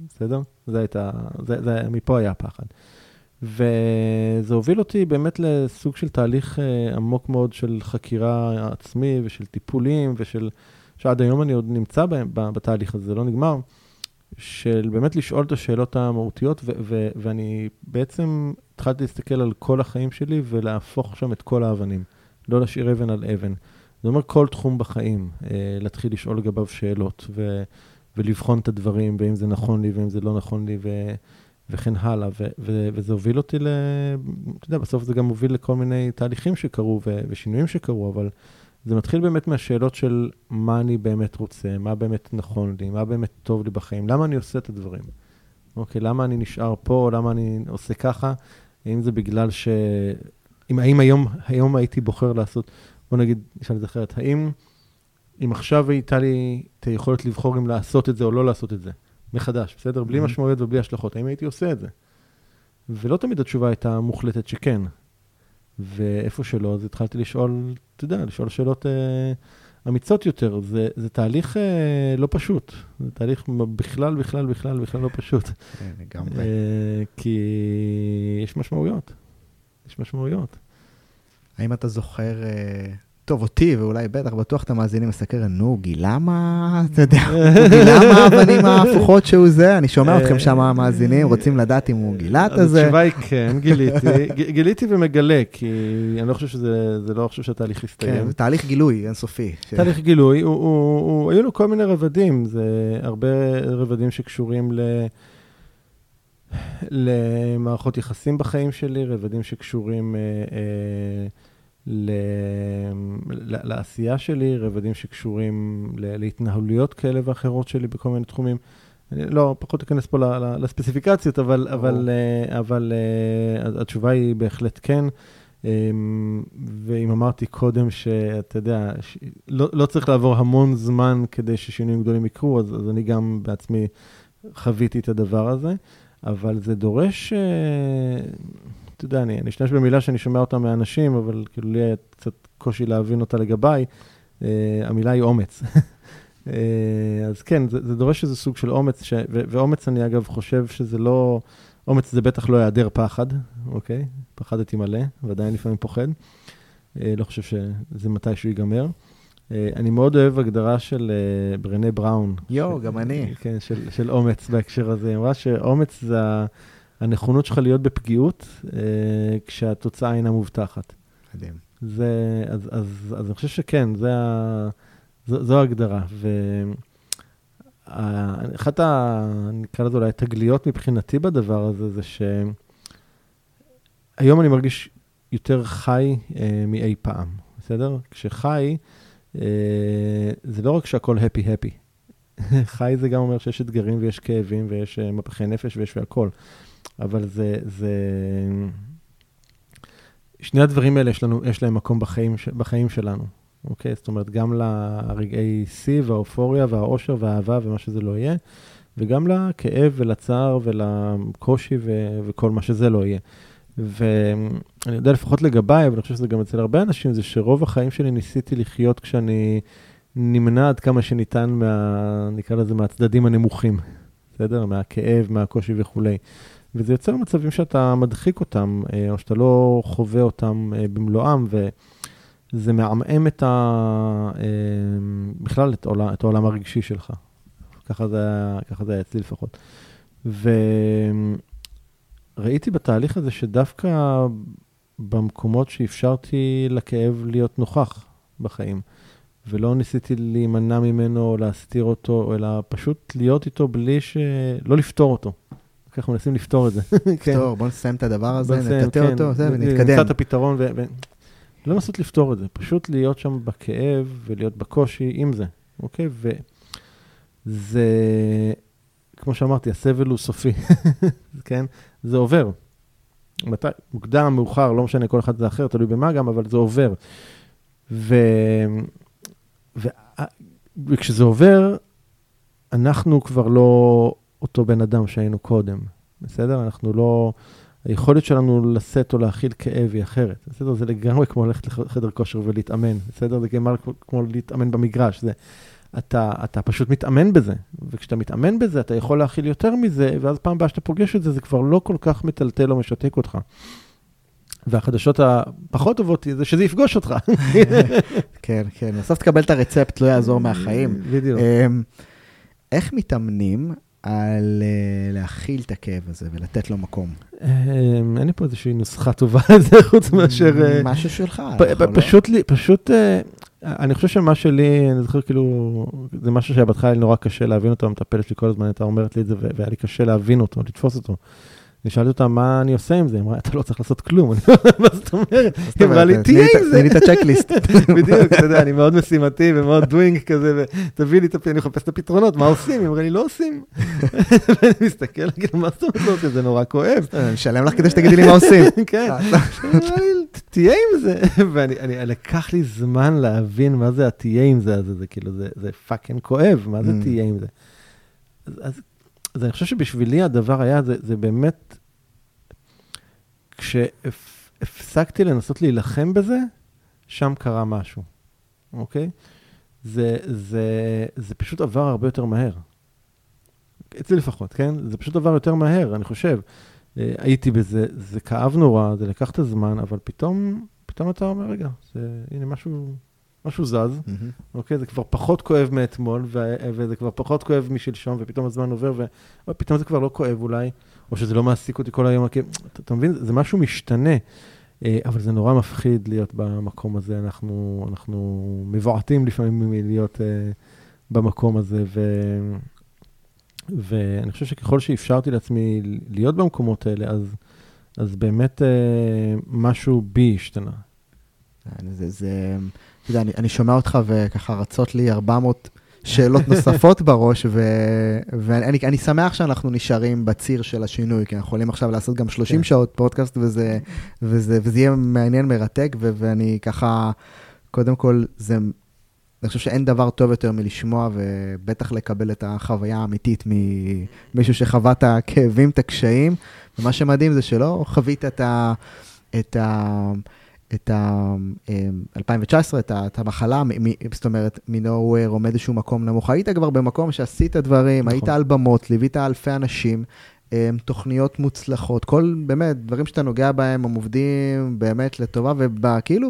בסדר? זה הייתה, זה, זה, מפה היה הפחד. וזה הוביל אותי באמת לסוג של תהליך uh, עמוק מאוד של חקירה עצמי ושל טיפולים ושל, שעד היום אני עוד נמצא בהם, בתהליך הזה, זה לא נגמר, של באמת לשאול את השאלות המהותיות, ו- ו- ואני בעצם התחלתי להסתכל על כל החיים שלי ולהפוך שם את כל האבנים, לא להשאיר אבן על אבן. זה אומר כל תחום בחיים, uh, להתחיל לשאול לגביו שאלות ו- ולבחון את הדברים, ואם זה נכון לי ואם זה לא נכון לי. ו- וכן הלאה, ו- ו- וזה הוביל אותי ל... אתה יודע, בסוף זה גם מוביל לכל מיני תהליכים שקרו ו- ושינויים שקרו, אבל זה מתחיל באמת מהשאלות של מה אני באמת רוצה, מה באמת נכון לי, מה באמת טוב לי בחיים, למה אני עושה את הדברים. אוקיי, למה אני נשאר פה, למה אני עושה ככה, האם זה בגלל ש... אם, האם היום, היום הייתי בוחר לעשות, בוא נגיד, נשאל את זה אחרת, האם אם עכשיו הייתה לי את היכולת לבחור אם לעשות את זה או לא לעשות את זה, מחדש, בסדר? בלי mm-hmm. משמעויות ובלי השלכות. האם הייתי עושה את זה? ולא תמיד התשובה הייתה מוחלטת שכן. ואיפה שלא, אז התחלתי לשאול, אתה יודע, לשאול שאלות אה, אמיצות יותר. זה, זה תהליך אה, לא פשוט. זה תהליך בכלל, בכלל, בכלל, בכלל לא פשוט. (laughs) כן, לגמרי. אה, כי יש משמעויות. יש משמעויות. האם אתה זוכר... אה... טוב, אותי, ואולי בטח, בטוח את המאזינים מסתכל, נו, גילה מה, אתה יודע, גילה מה האבנים ההפוכות שהוא זה? אני שומע אתכם שם, המאזינים, רוצים לדעת אם הוא גילה את זה. אז התשובה היא כן, גיליתי. גיליתי ומגלה, כי אני לא חושב שזה, זה לא חושב שהתהליך יסתיים. כן, זה תהליך גילוי אינסופי. (laughs) תהליך גילוי, היו לו כל מיני רבדים, זה הרבה רבדים שקשורים ל... למערכות יחסים בחיים שלי, רבדים שקשורים... אה, אה, ל... לעשייה שלי, רבדים שקשורים להתנהלויות כאלה ואחרות שלי בכל מיני תחומים. אני לא, פחות אכנס פה לספציפיקציות, אבל, אבל, אה, אבל אה, התשובה היא בהחלט כן. אמ, ואם אמרתי קודם שאתה יודע, לא, לא צריך לעבור המון זמן כדי ששינויים גדולים יקרו, אז, אז אני גם בעצמי חוויתי את הדבר הזה, אבל זה דורש, אה, אתה יודע, אני, אני אשתמש במילה שאני שומע אותה מאנשים, אבל כאילו לי היה קצת קושי להבין אותה לגביי, uh, המילה היא אומץ. uh, (laughs) אז כן, זה, זה דורש איזה סוג של אומץ, ש, ו, ואומץ אני אגב חושב שזה לא, אומץ זה בטח לא היעדר פחד, אוקיי? פחדתי מלא, ועדיין לפעמים פוחד. Uh, לא חושב שזה מתישהו ייגמר. Uh, אני מאוד אוהב הגדרה של uh, ברנה בראון. יואו, גם אני. כן, של, של אומץ בהקשר הזה. היא אמרה שאומץ זה. הנכונות שלך להיות בפגיעות אה, כשהתוצאה אינה מובטחת. מדהים. זה, אז, אז, אז אני חושב שכן, זה ה, זו, זו ההגדרה. ואחת ה... נקרא לזה אולי תגליות מבחינתי בדבר הזה, זה שהיום אני מרגיש יותר חי אה, מאי פעם, בסדר? כשחי, אה, זה לא רק שהכל הפי-הפי. (laughs) חי זה גם אומר שיש אתגרים ויש כאבים ויש אה, מפחי נפש ויש והכל. אבל זה, זה... שני הדברים האלה יש, לנו, יש להם מקום בחיים, בחיים שלנו, אוקיי? זאת אומרת, גם לרגעי שיא והאופוריה והאושר והאהבה ומה שזה לא יהיה, וגם לכאב ולצער ולקושי ו- וכל מה שזה לא יהיה. ואני יודע לפחות לגביי, אבל אני חושב שזה גם אצל הרבה אנשים, זה שרוב החיים שלי ניסיתי לחיות כשאני נמנע עד כמה שניתן מה... נקרא לזה, מהצדדים הנמוכים, בסדר? מהכאב, מהקושי וכולי. וזה יוצר מצבים שאתה מדחיק אותם, אה, או שאתה לא חווה אותם אה, במלואם, וזה מעמעם את ה... אה, בכלל את העולם, את העולם הרגשי שלך. ככה זה, ככה זה היה אצלי לפחות. וראיתי בתהליך הזה שדווקא במקומות שאפשרתי לכאב להיות נוכח בחיים, ולא ניסיתי להימנע ממנו או להסתיר אותו, אלא פשוט להיות איתו בלי ש... לא לפתור אותו. אנחנו מנסים לפתור את זה. (laughs) כן. לפתור, בוא נסיים את הדבר הזה, נטטה כן. אותו, זה, ונתקדם. נמצא את הפתרון, ו... לא לנסות לפתור את זה, פשוט להיות שם בכאב ולהיות בקושי עם זה, אוקיי? וזה, כמו שאמרתי, הסבל הוא סופי, (laughs) כן? זה עובר. מתי, מוקדם, מאוחר, לא משנה, כל אחד זה אחר, תלוי במה גם, אבל זה עובר. ו... ו... וכשזה עובר, אנחנו כבר לא אותו בן אדם שהיינו קודם, בסדר? אנחנו לא... היכולת שלנו לשאת או להכיל כאב היא אחרת, בסדר? זה לגמרי כמו ללכת לחדר כושר ולהתאמן, בסדר? זה לגמרי כמו להתאמן במגרש. זה, אתה, אתה פשוט מתאמן בזה, וכשאתה מתאמן בזה, אתה יכול להכיל יותר מזה, ואז פעם הבאה שאתה פוגש את זה, זה כבר לא כל כך מטלטל או משתק אותך. והחדשות הפחות טובות זה שזה יפגוש אותך. (laughs) כן, כן, בסוף תקבל את הרצפט, לא יעזור מהחיים. בדיוק. אמ, איך מתאמנים על uh, להכיל את הכאב הזה ולתת לו מקום. אמ, אין לי פה איזושהי נוסחה טובה לזה, חוץ מאשר... אה, משהו שלך. לא? פשוט לי, פשוט, אה, אני חושב שמה שלי, אני זוכר כאילו, זה משהו שבהתחלה היה נורא קשה להבין אותו, המטפלת שלי כל הזמן הייתה אומרת לי את זה, והיה לי קשה להבין אותו, לתפוס אותו. אני שאלתי אותה, מה אני עושה עם זה? היא אמרה, אתה לא צריך לעשות כלום. (laughs) מה זאת אומרת? היא אמרה לי, תהיה עם זה. תני לי את ה checklist. (laughs) בדיוק, אתה יודע, אני מאוד משימתי ומאוד doing כזה, ותביא לי את הפתרונות, אני מחפש את הפתרונות, מה עושים? היא אמרה לי, לא עושים. (laughs) ואני מסתכל, כאילו, מה זאת אומרת לא עושים? זה נורא כואב. אני משלם לך כדי שתגידי לי מה עושים. כן. תהיה עם זה. ואני, לקח לי זמן להבין מה זה התהיה עם זה, זה כאילו, זה פאקינג כואב, מה זה mm. תהיה עם זה. אז אז אני חושב שבשבילי הדבר היה, זה, זה באמת, כשהפסקתי לנסות להילחם בזה, שם קרה משהו, אוקיי? זה, זה, זה פשוט עבר הרבה יותר מהר. אצלי לפחות, כן? זה פשוט עבר יותר מהר, אני חושב. אה, הייתי בזה, זה כאב נורא, זה לקח את הזמן, אבל פתאום, פתאום אתה אומר, רגע, זה, הנה משהו, משהו זז. אוקיי? זה כבר פחות כואב מאתמול, ו- וזה כבר פחות כואב משלשום, ופתאום הזמן עובר, ופתאום זה כבר לא כואב אולי, או שזה לא מעסיק אותי כל היום, כי, אתה, מבין? זה משהו משתנה, אה, אבל זה נורא מפחיד להיות במקום הזה, אנחנו, אנחנו מבועטים לפעמים מלהיות אה, במקום הזה, ו... ואני חושב שככל שאפשרתי לעצמי להיות במקומות האלה, אז, אז באמת אה, משהו בי השתנה. זה, זה, אתה יודע, אני, אני שומע אותך וככה רצות לי 400 שאלות נוספות בראש, ו, ואני אני שמח שאנחנו נשארים בציר של השינוי, כי אנחנו יכולים עכשיו לעשות גם 30 כן. שעות פודקאסט, וזה, וזה, וזה יהיה מעניין, מרתק, ו, ואני ככה, קודם כל, זה, אני חושב שאין דבר טוב יותר מלשמוע, ובטח לקבל את החוויה האמיתית ממישהו שחווה את הכאבים, את הקשיים, ומה שמדהים זה שלא חווית את ה... את ה את ה... אה, 2019, את, ה, את המחלה, מ, מ, זאת אומרת, מ-nowhere או מאיזשהו מקום נמוך. היית כבר במקום שעשית דברים, נכון. היית על במות, ליווית אלפי אנשים, אה, תוכניות מוצלחות, כל, באמת, דברים שאתה נוגע בהם, הם עובדים באמת לטובה, וכאילו,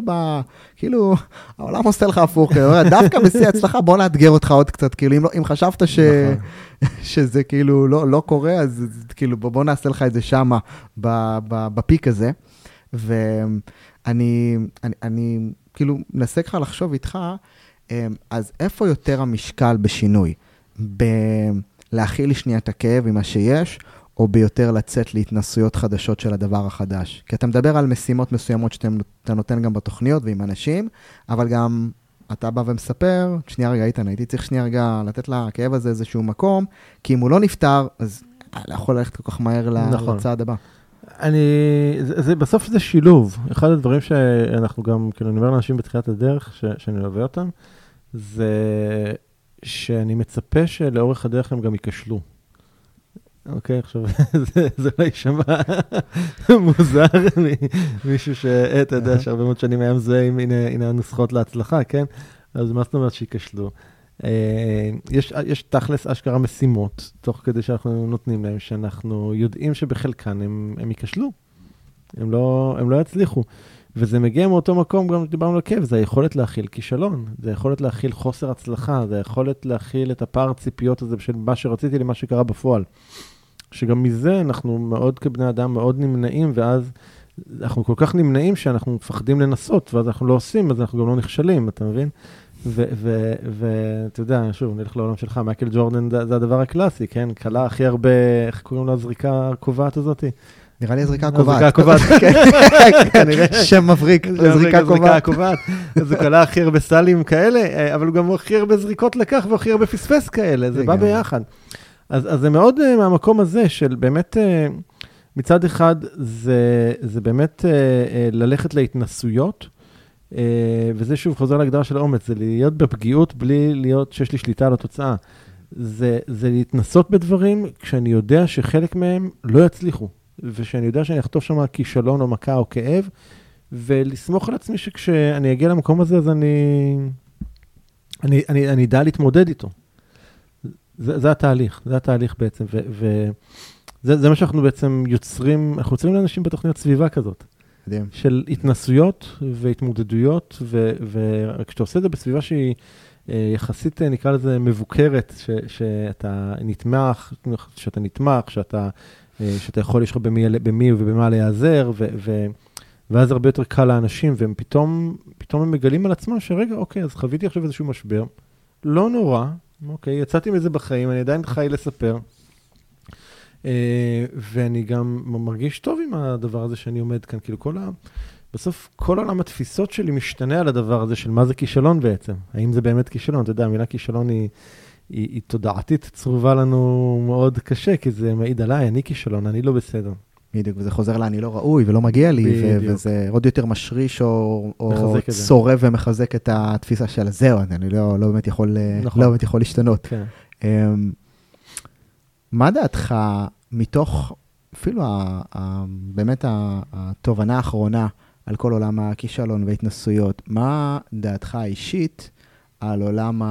כאילו, העולם עושה לך הפוך, כאילו, דווקא בשיא ההצלחה, בוא נאתגר אותך עוד קצת, כאילו, אם, לא, אם חשבת ש, נכון. (laughs) שזה כאילו לא, לא קורה, אז כאילו, בוא, נעשה לך את זה שמה, בפיק הזה. ואני אני, אני כאילו מנסה ככה לחשוב איתך, אמ, אז איפה יותר המשקל בשינוי? בלהכיל שנייה את הכאב עם מה שיש, או ביותר לצאת להתנסויות חדשות של הדבר החדש? כי אתה מדבר על משימות מסוימות שאתה נותן גם בתוכניות ועם אנשים, אבל גם אתה בא ומספר, שנייה רגע, איתן, הייתי צריך שנייה רגע לתת לכאב הזה איזשהו מקום, כי אם הוא לא נפתר, אז לא יכול ללכת כל כך מהר נכון. לצעד הבא. אני, זה, זה, בסוף זה שילוב. אחד הדברים שאנחנו גם, כאילו, אני אומר לאנשים בתחילת הדרך, ש, שאני מלווה אותם, זה שאני מצפה שלאורך הדרך הם גם ייכשלו. אוקיי, עכשיו, (laughs) זה, זה לא יישמע (laughs) מוזר ממישהו שאתה יודע שהרבה מאוד שנים היה מזוהה עם הנה, הנוסחות להצלחה, כן? אז מה זאת אומרת שייכשלו? אה, יש, יש תכלס אשכרה משימות, תוך כדי שאנחנו נותנים להם, שאנחנו יודעים שבחלקן הם, הם ייכשלו. הם לא, הם לא יצליחו. וזה מגיע מאותו מקום, גם דיברנו על כאב, זה היכולת להכיל כישלון, זה היכולת להכיל חוסר הצלחה, זה היכולת להכיל את הפער ציפיות הזה של מה שרציתי למה שקרה בפועל. שגם מזה אנחנו מאוד כבני אדם מאוד נמנעים, ואז אנחנו כל כך נמנעים שאנחנו מפחדים לנסות, ואז אנחנו לא עושים, אז אנחנו גם לא נכשלים, אתה מבין? ואתה יודע, שוב, נלך לעולם שלך, מייקל ג'ורדן זה, הדבר הקלאסי, כן? כלה הכי הרבה, איך קוראים לה הזריקה הקובעת הזאתי? נראה לי הזריקה הזריקה הקובעת. הקובעת. כן, (laughs) כנראה. שם מבריק, זריקה קובעת. הקובעת. אז הוא כלה הכי הרבה סלים כאלה, אה, אבל הוא גם הכי הרבה זריקות לקח והכי הרבה פספס כאלה, זה בא. ביחד. אז, זה מאוד אה, מהמקום הזה של באמת, אה, מצד אחד, זה, באמת ללכת להתנסויות, וזה שוב חוזר להגדרה של אומץ, זה להיות בפגיעות בלי להיות שיש לי שליטה על התוצאה. זה, זה להתנסות בדברים כשאני יודע שחלק מהם לא יצליחו, ושאני יודע שאני אחטוף שם כישלון או מכה או כאב, ולסמוך על עצמי שכשאני אגיע למקום הזה, אז אני, אני, אני, אני אדע להתמודד איתו. זה, זה התהליך, זה התהליך בעצם, וזה זה מה שאנחנו בעצם יוצרים, אנחנו יוצרים לאנשים בתוכניות סביבה כזאת. מדהים. של התנסויות והתמודדויות, וכשאתה עושה את זה בסביבה שהיא אה, יחסית, אה, נקרא לזה, מבוקרת, ש- שאתה נתמך, שאתה נתמך, שאתה, אה, שאתה יכול, יש לך במי, במי ובמה להיעזר, ו- ו- ואז הרבה יותר קל לאנשים, והם פתאום, פתאום הם מגלים על עצמם שרגע, אוקיי, אז חוויתי עכשיו איזשהו משבר, לא נורא, אוקיי, יצאתי מזה בחיים, אני עדיין חי לספר. אה, ואני גם מרגיש טוב עם הדבר הזה שאני עומד כאן, כאילו כל ה... בסוף כל עולם התפיסות שלי משתנה על הדבר הזה של מה זה כישלון בעצם. האם זה באמת כישלון? אתה יודע, המילה כישלון היא, היא, היא תודעתית צרובה לנו מאוד קשה, כי זה מעיד עליי, אני כישלון, אני לא בסדר. בדיוק, וזה חוזר ל אני לא ראוי ולא מגיע לי, ו-. וזה עוד יותר משריש או, או. צורב ומחזק את התפיסה של זהו, אני לא, לא, באמת יכול, נכון. לא באמת יכול להשתנות. כן. אמ, מה דעתך מתוך, אפילו ה, ה, באמת התובנה האחרונה על כל עולם הכישלון וההתנסויות, מה דעתך האישית על עולם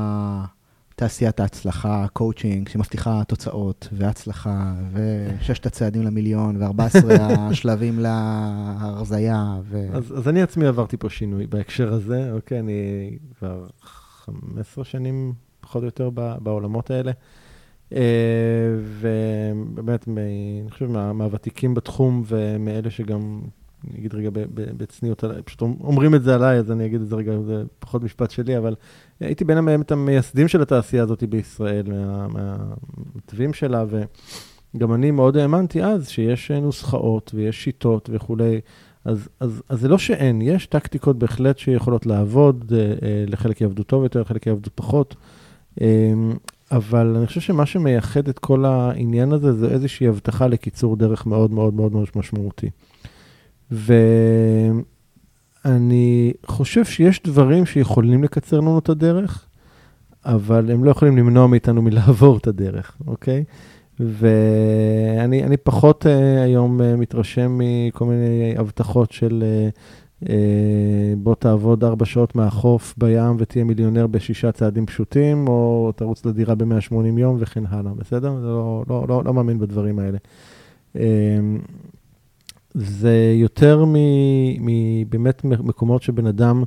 תעשיית ההצלחה, קואוצ'ינג, שמבטיחה תוצאות והצלחה, וששת הצעדים למיליון, ו-14 (laughs) השלבים להרזייה. ו... אז, אז אני עצמי עברתי פה שינוי בהקשר הזה, אוקיי? אני כבר 15 שנים, פחות או יותר, בעולמות האלה. אה, ובאמת, אני חושב מהוותיקים בתחום ומאלה שגם אני אגיד רגע בצניעות, פשוט אומרים את זה עליי, אז אני אגיד את זה רגע, זה פחות משפט שלי, אבל הייתי בין באמת המייסדים של התעשייה הזאת בישראל, מהמתווים שלה, וגם אני מאוד האמנתי אז שיש נוסחאות ויש שיטות וכולי, אז, אז, אז זה לא שאין, יש טקטיקות בהחלט שיכולות לעבוד, אה, אה, לחלק יעבדו טוב יותר, לחלק יעבדו פחות. אבל אני חושב שמה שמייחד את כל העניין הזה זה איזושהי הבטחה לקיצור דרך מאוד מאוד מאוד מאוד משמעותי. ואני חושב שיש דברים שיכולים לקצר לנו את הדרך, אבל הם לא יכולים למנוע מאיתנו מלעבור את הדרך, אוקיי? ואני פחות uh, היום uh, מתרשם מכל מיני הבטחות של uh, בוא תעבוד ארבע שעות מהחוף בים ותהיה מיליונר בשישה צעדים פשוטים, או תרוץ לדירה ב-180 יום וכן הלאה, בסדר? לא, לא, לא, לא מאמין בדברים האלה. Uh, זה יותר מבאמת מקומות שבן אדם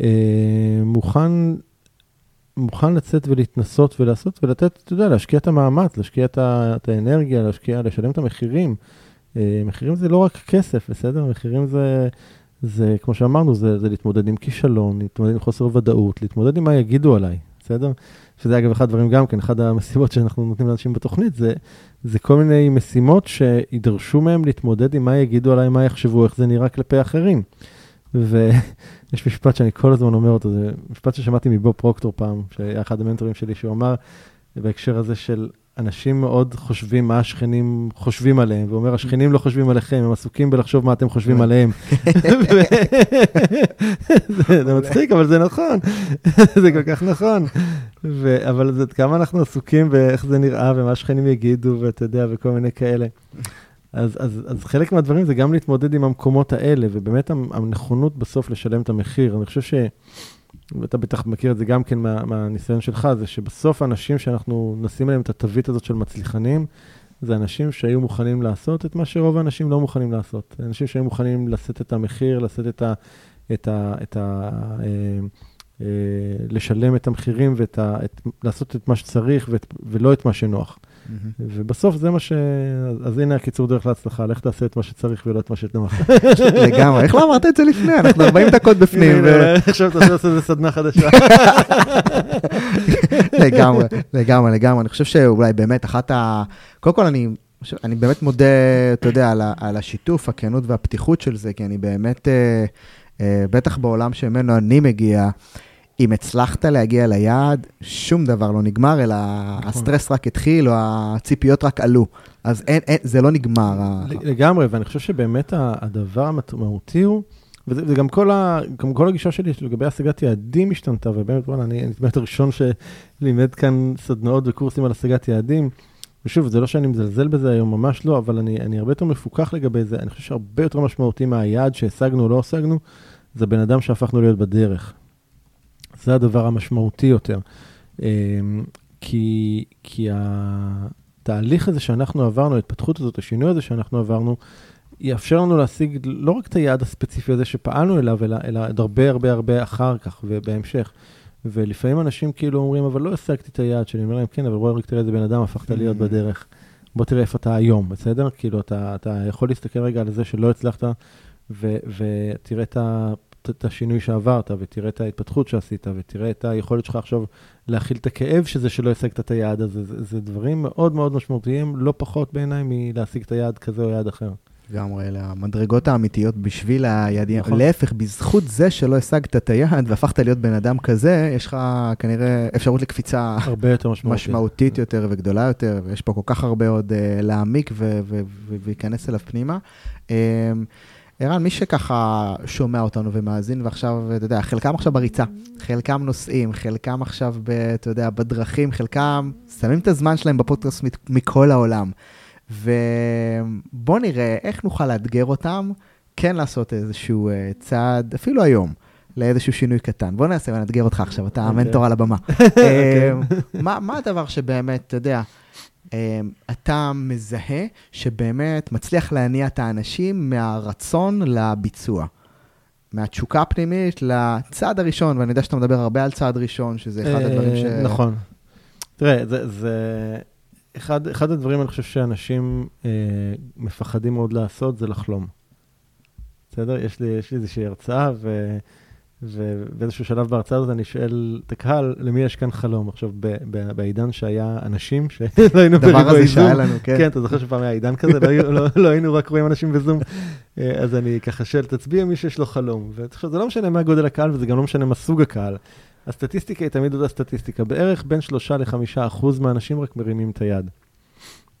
אה, מוכן, מוכן לצאת ולהתנסות ולעשות ולתת, אתה יודע, להשקיע את המאמץ, להשקיע את, האנרגיה, להשקיע, לשלם את המחירים. אה, מחירים זה לא רק כסף, בסדר? מחירים זה, זה כמו שאמרנו, זה, זה להתמודד עם כישלון, להתמודד עם חוסר ודאות, להתמודד עם מה יגידו עליי, בסדר? שזה אגב אחד הדברים גם כן, אחת המשימות שאנחנו נותנים לאנשים בתוכנית, זה, זה כל מיני משימות שידרשו מהם להתמודד עם מה יגידו עליי, מה יחשבו, איך זה נראה כלפי אחרים. ויש (laughs) משפט שאני כל הזמן אומר אותו, זה משפט ששמעתי מבוב פרוקטור פעם, שהיה אחד המנטורים שלי, שהוא אמר בהקשר הזה של אנשים מאוד חושבים מה השכנים חושבים עליהם, ואומר, השכנים לא חושבים עליכם, הם עסוקים בלחשוב מה אתם חושבים עליהם. (laughs) זה מצחיק, אבל זה נכון, (laughs) זה כל כך נכון. אבל זה כמה אנחנו עסוקים באיך זה נראה, ומה השכנים יגידו, ואתה יודע, וכל מיני כאלה. אז, אז, אז חלק מהדברים זה גם להתמודד עם המקומות האלה, ובאמת הנכונות בסוף לשלם את המחיר. אני חושב ש... ואתה בטח מכיר את זה גם כן מה, מהניסיון שלך, זה שבסוף האנשים שאנחנו נשים עליהם את התווית הזאת של מצליחנים, זה אנשים שהיו מוכנים לעשות את מה שרוב האנשים לא מוכנים לעשות. אנשים שהיו מוכנים לשאת את המחיר, לשאת את ה... את ה, את ה אה, אה, לשלם את המחירים ולעשות את מה שצריך ואת, ולא את מה שנוח. ובסוף זה מה ש... אז הנה הקיצור דרך להצלחה, לך תעשה את מה שצריך ולא את מה שנוח. (laughs) לגמרי, איך לא אמרת את זה לפני? אנחנו 40 דקות בפנים. עכשיו אתה עושה איזה סדנה חדשה. (laughs) לגמרי, לגמרי, לגמרי. אני חושב שאולי באמת אחת ה... קודם כל אני... אני באמת מודה, אתה יודע, על, על השיתוף, הכנות והפתיחות של זה, כי אני באמת, אה, אה, בטח בעולם שממנו אני מגיע, אם הצלחת להגיע ליעד, שום דבר לא נגמר, אלא נכון. הסטרס רק התחיל, או הציפיות רק עלו. אז אין, אין, זה לא נגמר. לגמרי, ואני חושב שבאמת הדבר המהותי הוא, וזה גם כל, ה, גם כל הגישה שלי לגבי השגת יעדים השתנתה, ובאמת, וואלה, אני, אני באמת הראשון שלימד כאן סדנאות וקורסים על השגת יעדים. ושוב, זה לא שאני מזלזל בזה היום, ממש לא, אבל אני, אני הרבה יותר מפוקח לגבי זה. אני חושב שהרבה יותר משמעותי מהיעד שהשגנו או לא השגנו, זה בן אדם שהפכנו להיות בדרך. זה הדבר המשמעותי יותר. אמ, כי, כי התהליך הזה שאנחנו עברנו, ההתפתחות הזאת, השינוי הזה שאנחנו עברנו, יאפשר לנו להשיג לא רק את היעד הספציפי הזה שפעלנו אליו, אלא, אלא עוד הרבה הרבה הרבה אחר כך ובהמשך. ולפעמים אנשים כאילו אומרים, אבל לא השגתי את היעד שלי, אני אומר להם, כן, אבל בוא רק תראה איזה בן אדם הפכת להיות mm. בדרך. בוא תראה איפה אתה היום, בסדר? כאילו, אתה, אתה יכול להסתכל רגע על זה שלא הצלחת, ותראה את ה... את השינוי שעברת, ותראה את ההתפתחות שעשית, ותראה את היכולת שלך עכשיו להכיל את הכאב שזה שלא השגת את היעד הזה. זה, זה דברים מאוד מאוד משמעותיים, לא פחות בעיניי מלהשיג את היעד כזה או יעד אחר. לגמרי, אלה המדרגות האמיתיות בשביל היעדים. נכון. להפך, בזכות זה שלא השגת את היעד והפכת להיות בן אדם כזה, יש לך כנראה אפשרות לקפיצה הרבה יותר משמעותית, משמעותית יותר וגדולה יותר, ויש פה כל כך הרבה עוד uh, להעמיק ולהיכנס אליו פנימה. Um, ערן, מי שככה שומע אותנו ומאזין, ועכשיו, אתה יודע, חלקם עכשיו בריצה, חלקם נוסעים, חלקם עכשיו, ב, אתה יודע, בדרכים, חלקם שמים את הזמן שלהם בפודקאסט מכל העולם. ובואו נראה איך נוכל לאתגר אותם, כן לעשות איזשהו uh, צעד, אפילו היום, לאיזשהו שינוי קטן. בוא נעשה ונאתגר אותך עכשיו, אתה אוקיי. המנטור על הבמה. (laughs) אוקיי. אמ, מה מה הדבר שבאמת, אתה יודע, אתה מזהה שבאמת מצליח להניע את האנשים מהרצון לביצוע? מהתשוקה הפנימית לצעד הראשון, ואני יודע שאתה מדבר הרבה על צעד ראשון, שזה אחד אה, הדברים ש... נכון. תראה, זה, זה אחד, אחד הדברים, אני חושב שאנשים אה, מפחדים מאוד לעשות, זה לחלום. בסדר? יש לי, יש לי איזושהי הרצאה, ו, ובאיזשהו שלב בהרצאה הזאת אני שואל את הקהל, למי יש כאן חלום? עכשיו, בעידן שהיה אנשים, שלא (laughs) היינו הדבר הזה בריבוי שהיה זום, לנו, כן. כן, אתה זוכר שפעם היה עידן כזה, לא, לא, לא היינו רק רואים אנשים בזום. אה, אז אני ככה שואל, תצביע מי שיש לו חלום. ועכשיו, זה לא משנה מה גודל הקהל, וזה גם לא משנה מה סוג הקהל. הסטטיסטיקה היא תמיד אותה סטטיסטיקה. בערך בין 3 ל-5 אחוז מהאנשים רק מרימים את היד.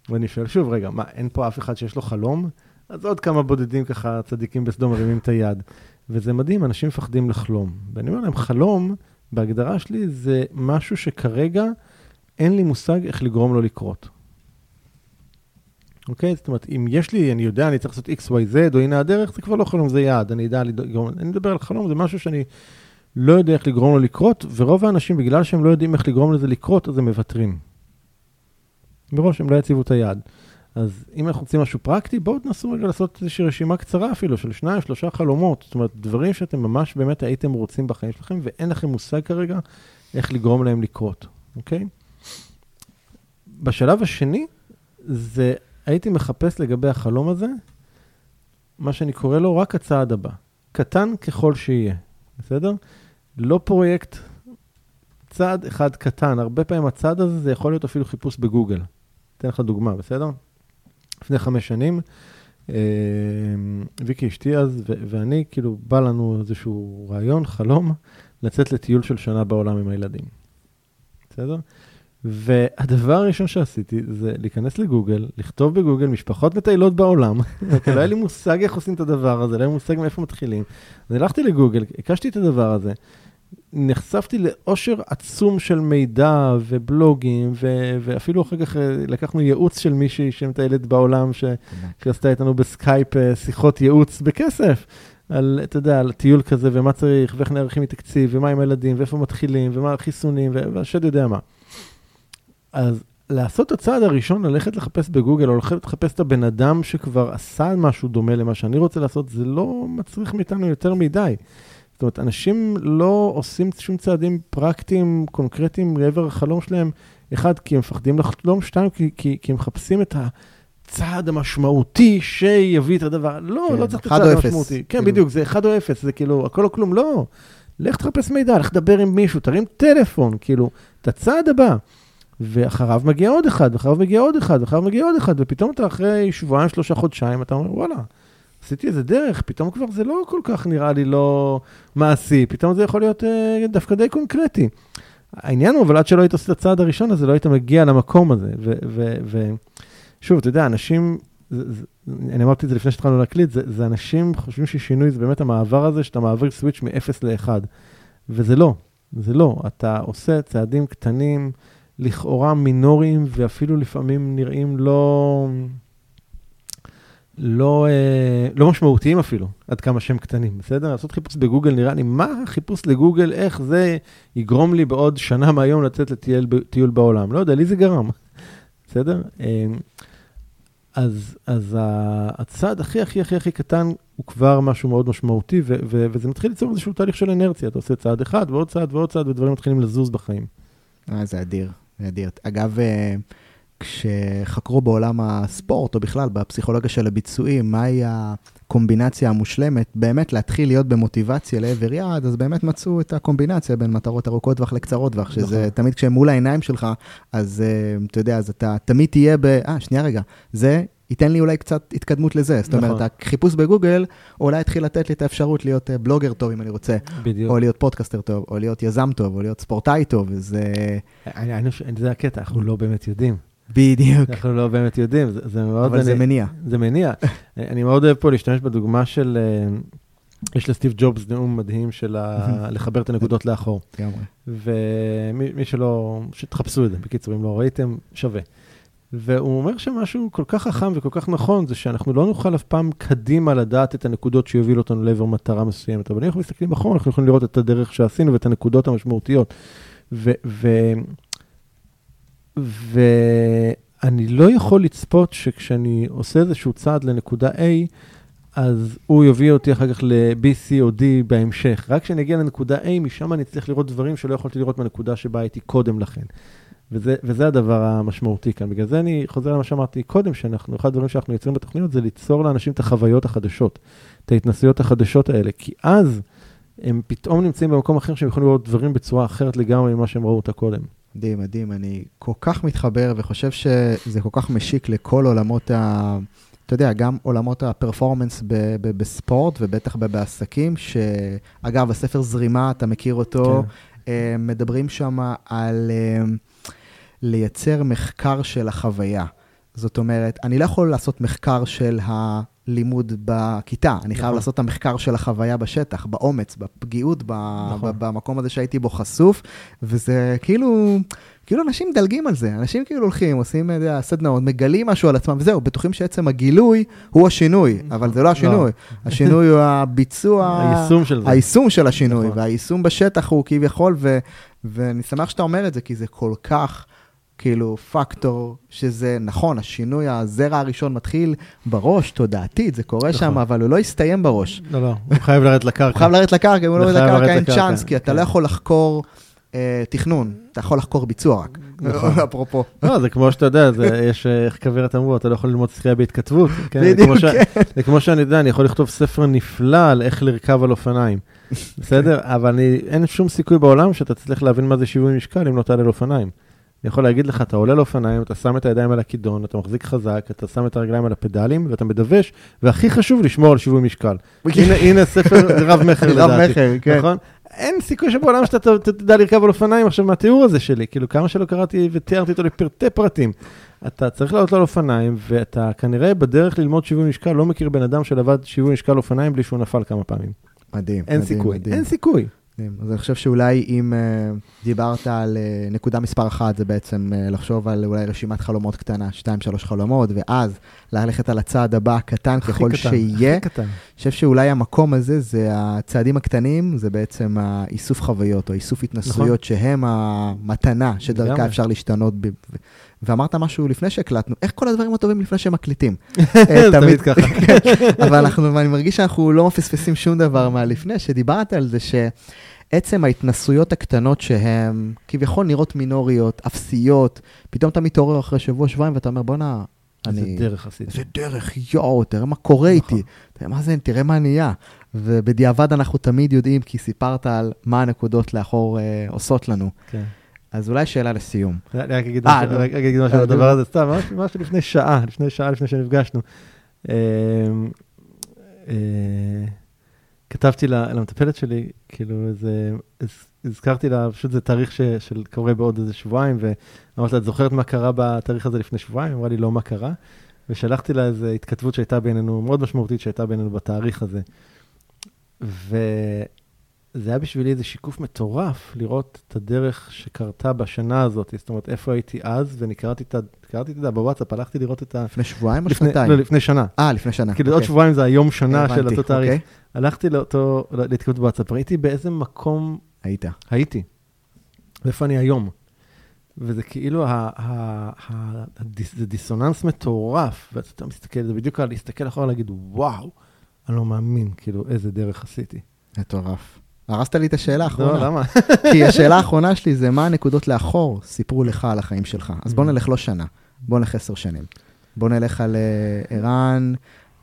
ואני שואל שוב, רגע, מה, אין פה אף אחד שיש לו חלום? אז עוד כמה בודדים ככה צדיקים בסדום מרימים את היד. וזה מדהים, אנשים מפחדים לחלום. ואני אומר להם, חלום, בהגדרה שלי, זה משהו שכרגע אין לי מושג איך לגרום לו לקרות. אוקיי? זאת אומרת, אם יש לי, אני יודע, אני צריך לעשות x, y, z, או הנה הדרך, זה כבר לא חלום, זה יעד, אני יודע לגרום, אני מדבר על חלום, זה משהו שאני לא יודע איך לגרום לו לקרות, ורוב האנשים, בגלל שהם לא יודעים איך לגרום לזה לקרות, אז הם מוותרים. מראש הם לא יציבו את היעד. אז אם אנחנו רוצים משהו פרקטי, בואו תנסו רגע לעשות איזושהי רשימה קצרה אפילו, של שניים, שלושה חלומות. זאת אומרת, דברים שאתם ממש באמת הייתם רוצים בחיים שלכם, ואין לכם מושג כרגע איך לגרום להם לקרות, אוקיי? בשלב השני, זה הייתי מחפש לגבי החלום הזה, מה שאני קורא לו רק הצעד הבא. קטן ככל שיהיה, בסדר? לא פרויקט, צעד אחד קטן. הרבה פעמים הצעד הזה זה יכול להיות אפילו חיפוש בגוגל. אתן לך דוגמה, בסדר? לפני חמש שנים, אה, ויקי אשתי אז, ואני, כאילו, בא לנו איזשהו רעיון, חלום, לצאת לטיול של שנה בעולם עם הילדים. בסדר? והדבר הראשון שעשיתי זה להיכנס לגוגל, לכתוב בגוגל משפחות מטיילות בעולם, (laughs) לא היה לי מושג איך עושים את הדבר הזה, לא היה לי מושג מאיפה מתחילים. אז הלכתי לגוגל, הקשתי את הדבר הזה, נחשפתי לעושר עצום של מידע ובלוגים, ו- ואפילו אחר כך אה, לקחנו ייעוץ של מישהי שמטיילת בעולם, ש- שעשתה איתנו בסקייפ אה, שיחות ייעוץ בכסף. על, אתה יודע, על טיול כזה, ומה צריך, ואיך נערכים מתקציב, ומה עם הילדים, ואיפה מתחילים, ומה החיסונים, והשד יודע מה. אז לעשות את הצעד הראשון, ללכת לחפש בגוגל, או ללכת לחפש את הבן אדם שכבר עשה משהו דומה למה שאני רוצה לעשות, זה לא מצריך מאיתנו יותר מדי. זאת אומרת, אנשים לא עושים שום צעדים פרקטיים, קונקרטיים לעבר החלום שלהם, אחד, כי הם מפחדים לחלום, שתיים, כי, כי, כי הם מחפשים את הצעד המשמעותי שיביא את הדבר. לא, כן, לא צריך את הצעד. המשמעותי. כן, כאילו. בדיוק, זה אחד או אפס, זה כאילו, הכל או כלום, לא. לך תחפש מידע, לך תדבר עם מישהו, תרים טלפון, כאילו, את הצעד הבא. ואחריו מגיע עוד אחד, ואחריו מגיע עוד אחד, ואחריו מגיע עוד אחד, ופתאום אתה אחרי שבועיים, שלושה חודשיים, אתה אומר, וואלה, עשיתי איזה דרך, פתאום כבר זה לא כל כך נראה לי לא מעשי, פתאום זה יכול להיות אה, דווקא די קונקרטי. העניין הוא, אבל עד שלא היית עושה את הצעד הראשון הזה, לא היית מגיע למקום הזה. ושוב, אתה יודע, אנשים, זה, זה, אני אמרתי את זה לפני שהתחלנו להקליט, זה, זה אנשים חושבים ששינוי זה באמת המעבר הזה, שאתה מעביר סוויץ' מ-0 ל-1. וזה לא, זה לא. אתה עושה צעדים קטנים, לכאורה מינוריים, ואפילו לפעמים נראים לא... לא, אה, לא משמעותיים אפילו, עד כמה שהם קטנים, בסדר? לעשות חיפוש בגוגל נראה לי, מה החיפוש לגוגל, איך זה יגרום לי בעוד שנה מהיום לצאת לטיול טיול בעולם? לא יודע, לי זה גרם, (laughs) בסדר? אה, אז, אז הצעד הכי הכי הכי הכי קטן הוא כבר משהו מאוד משמעותי, ו- ו- וזה מתחיל ליצור איזשהו תהליך של אנרציה, אתה עושה צעד אחד ועוד צעד ועוד צעד, ודברים מתחילים לזוז בחיים. אה, זה אדיר, זה אדיר. אגב, אה, כשחקרו בעולם הספורט, או בכלל בפסיכולוגיה של הביצועים, מהי הקומבינציה המושלמת, באמת להתחיל להיות במוטיבציה לעבר יעד, אז באמת מצאו את הקומבינציה בין מטרות ארוכות טווח לקצרות טווח, שזה נכון. תמיד כשהם מול העיניים שלך, אז אה, אתה יודע, אז אתה תמיד תהיה ב... אה, שנייה רגע, זה... ייתן לי אולי קצת התקדמות לזה. זאת אומרת, נכון. החיפוש בגוגל אולי התחיל לתת לי את האפשרות להיות אה, בלוגר טוב, אם אני רוצה, בדיוק. או להיות פודקאסטר טוב, או להיות יזם טוב, או להיות ספורטאי טוב, זה... אני, אני, זה הקטע, אנחנו לא באמת יודעים. בדיוק. אנחנו לא באמת יודעים, זה, זה מאוד... אבל זה אני- מניע. זה מניע. אני מאוד אוהב פה להשתמש בדוגמה של, אה, יש לסטיב ג'ובס נאום מדהים של ה- (laughs) לחבר את הנקודות לאחור. לגמרי. ומי מי שלא, שתחפשו את זה, בקיצור, אם לא ראיתם, שווה. והוא אומר שמשהו כל כך חכם וכל כך נכון, זה שאנחנו לא נוכל אף פעם קדימה לדעת את הנקודות שיובילו אותנו לעבר מטרה מסוימת, אבל אם אנחנו מסתכלים אחורה, אנחנו יכולים לראות את הדרך שעשינו ואת הנקודות המשמעותיות. ואני לא יכול לצפות שכשאני עושה איזשהו צעד לנקודה A, אז הוא יוביל אותי אחר כך ל-B, C או D בהמשך. רק כשאני אגיע לנקודה A, משם אני אצליח לראות דברים שלא יכולתי לראות בנקודה שבה הייתי קודם לכן. וזה, וזה הדבר המשמעותי כאן. בגלל זה אני חוזר למה שאמרתי קודם, שאנחנו, אחד הדברים שאנחנו יוצרים בתוכניות זה ליצור לאנשים את החוויות החדשות, את ההתנסויות החדשות האלה, כי אז הם פתאום נמצאים במקום אחר שהם יכולים לראות דברים בצורה אחרת לגמרי ממה שהם ראו אותה קודם. מדהים, מדהים. אני כל כך מתחבר וחושב שזה כל כך משיק לכל עולמות ה... אתה יודע, גם עולמות הפרפורמנס ב- ב- בספורט ובטח בעסקים, שאגב, הספר זרימה, אתה מכיר אותו, כן. אה, מדברים שם על אה, לייצר מחקר של החוויה. זאת אומרת, אני לא יכול לעשות מחקר של הלימוד בכיתה, אני חייב נכון. לעשות את המחקר של החוויה בשטח, באומץ, בפגיעות, נכון. במקום הזה שהייתי בו חשוף, וזה כאילו... כאילו אנשים מדלגים על זה, אנשים כאילו הולכים, עושים יודע, סדנאות, מגלים משהו על עצמם וזהו, בטוחים שעצם הגילוי הוא השינוי, אבל זה לא, לא. השינוי. השינוי הוא הביצוע, היישום של זה. היישום של השינוי, נכון. והיישום בשטח הוא כביכול, ואני שמח שאתה אומר את זה, כי זה כל כך... כאילו פקטור שזה נכון, השינוי, הזרע הראשון מתחיל בראש, תודעתית, זה קורה נכון. שם, אבל הוא לא יסתיים בראש. לא, לא, הוא חייב לרדת לקרקע. הוא חייב לרדת לקרקע, אם הוא לא יורד לקרקע אין צ'אנס, כי אתה כן. לא יכול לחקור אה, תכנון, אתה יכול לחקור ביצוע רק, נכון. (laughs) אפרופו. לא, זה כמו שאתה יודע, יש, אה, איך כוורת אמרו, אתה לא יכול ללמוד שחייה בהתכתבות. כן? בדיוק, כן. זה כמו שאני יודע, אני יכול לכתוב ספר נפלא על איך לרכב על אופניים. (laughs) בסדר? אבל אין שום סיכוי בעולם שאתה תצליח להבין מה זה שיווי משקל אם לא תעלה על אופניים. אני יכול להגיד לך, אתה עולה לאופניים, אתה שם את הידיים על הכידון, אתה מחזיק חזק, אתה שם את הרגליים על הפדלים, ואתה מדווש, והכי חשוב, לשמור על שיווי משקל. הנה, הנה ספר (laughs) רב-מכר לדעתי. רב-מכר, כן. נכון? אין סיכוי שבעולם שאתה תדע לרכב על אופניים עכשיו מהתיאור הזה שלי, כאילו כמה שלא קראתי ותיארתי אותו לפרטי פרטים. אתה צריך לעלות על אופניים, ואתה כנראה בדרך ללמוד שיווי משקל, לא מכיר בן אדם שלבד שיווי משקל אופניים בלי שהוא נפל כמה פעמים. מדהים, אין מדהים, סיכוי, מדהים. אין סיכוי. אז אני חושב שאולי אם uh, דיברת על uh, נקודה מספר אחת, זה בעצם uh, לחשוב על אולי רשימת חלומות קטנה, שתיים, שלוש חלומות, ואז ללכת על הצעד הבא, קטן ככל קטן, שיהיה. הכי קטן. אני חושב שאולי המקום הזה, זה הצעדים הקטנים, זה בעצם האיסוף חוויות, או איסוף התנסויות, נכון. שהם המתנה שדרכה אפשר להשתנות. ב- ואמרת משהו לפני שהקלטנו, איך כל הדברים הטובים לפני שהם מקליטים? (laughs) תמיד (laughs) ככה. כן. אבל אנחנו, אני מרגיש שאנחנו לא מפספסים שום דבר מהלפני, שדיברת על זה שעצם ההתנסויות הקטנות שהן כביכול נראות מינוריות, אפסיות, פתאום אתה מתעורר אחרי שבוע, שבועיים, ואתה אומר, בואנה, אני... איזה דרך עשיתי. איזה דרך, יואו, תראה מה קורה נכון. איתי. תראה מה זה, תראה מה נהיה. ובדיעבד אנחנו תמיד יודעים, כי סיפרת על מה הנקודות לאחור אה, עושות לנו. כן. אז אולי שאלה לסיום. אני רק אגיד אה, משהו על הדבר הזה, סתם, ממש לפני שעה, לפני שעה לפני שנפגשנו. אמ, אה, כתבתי למטפלת שלי, כאילו איזה, הזכרתי לה, פשוט זה תאריך של קורה בעוד איזה שבועיים, ואמרתי לה, את זוכרת מה קרה בתאריך הזה לפני שבועיים? אמרה לי, לא, מה קרה? ושלחתי לה איזו התכתבות שהייתה בינינו, מאוד משמעותית שהייתה בינינו בתאריך הזה. זה היה בשבילי איזה שיקוף מטורף, לראות את הדרך שקרתה בשנה הזאת. זאת אומרת, איפה הייתי אז, ואני קראתי את ה... קראתי את זה בוואטסאפ, הלכתי לראות את ה... לפני שבועיים או שנתיים? לא, לפני שנה. אה, לפני שנה. כאילו, עוד אוקיי. שבועיים זה היום שנה של אותו תאריך. אוקיי. הלכתי לאותו, להתקלות בוואטסאפ, ראיתי באיזה מקום... היית. הייתי. ואיפה אני היום. וזה כאילו, זה דיסוננס מטורף, ואתה מסתכל, זה בדיוק על להסתכל אחורה ולהגיד, וואו, אני לא מאמין, כאילו, איזה דרך עשיתי. מטורף. הרסת לי את השאלה האחרונה. לא, למה? (laughs) כי השאלה האחרונה שלי זה מה הנקודות לאחור סיפרו לך על החיים שלך. אז בוא mm. נלך לא שנה, בוא נלך עשר שנים. בוא נלך על אה, ערן,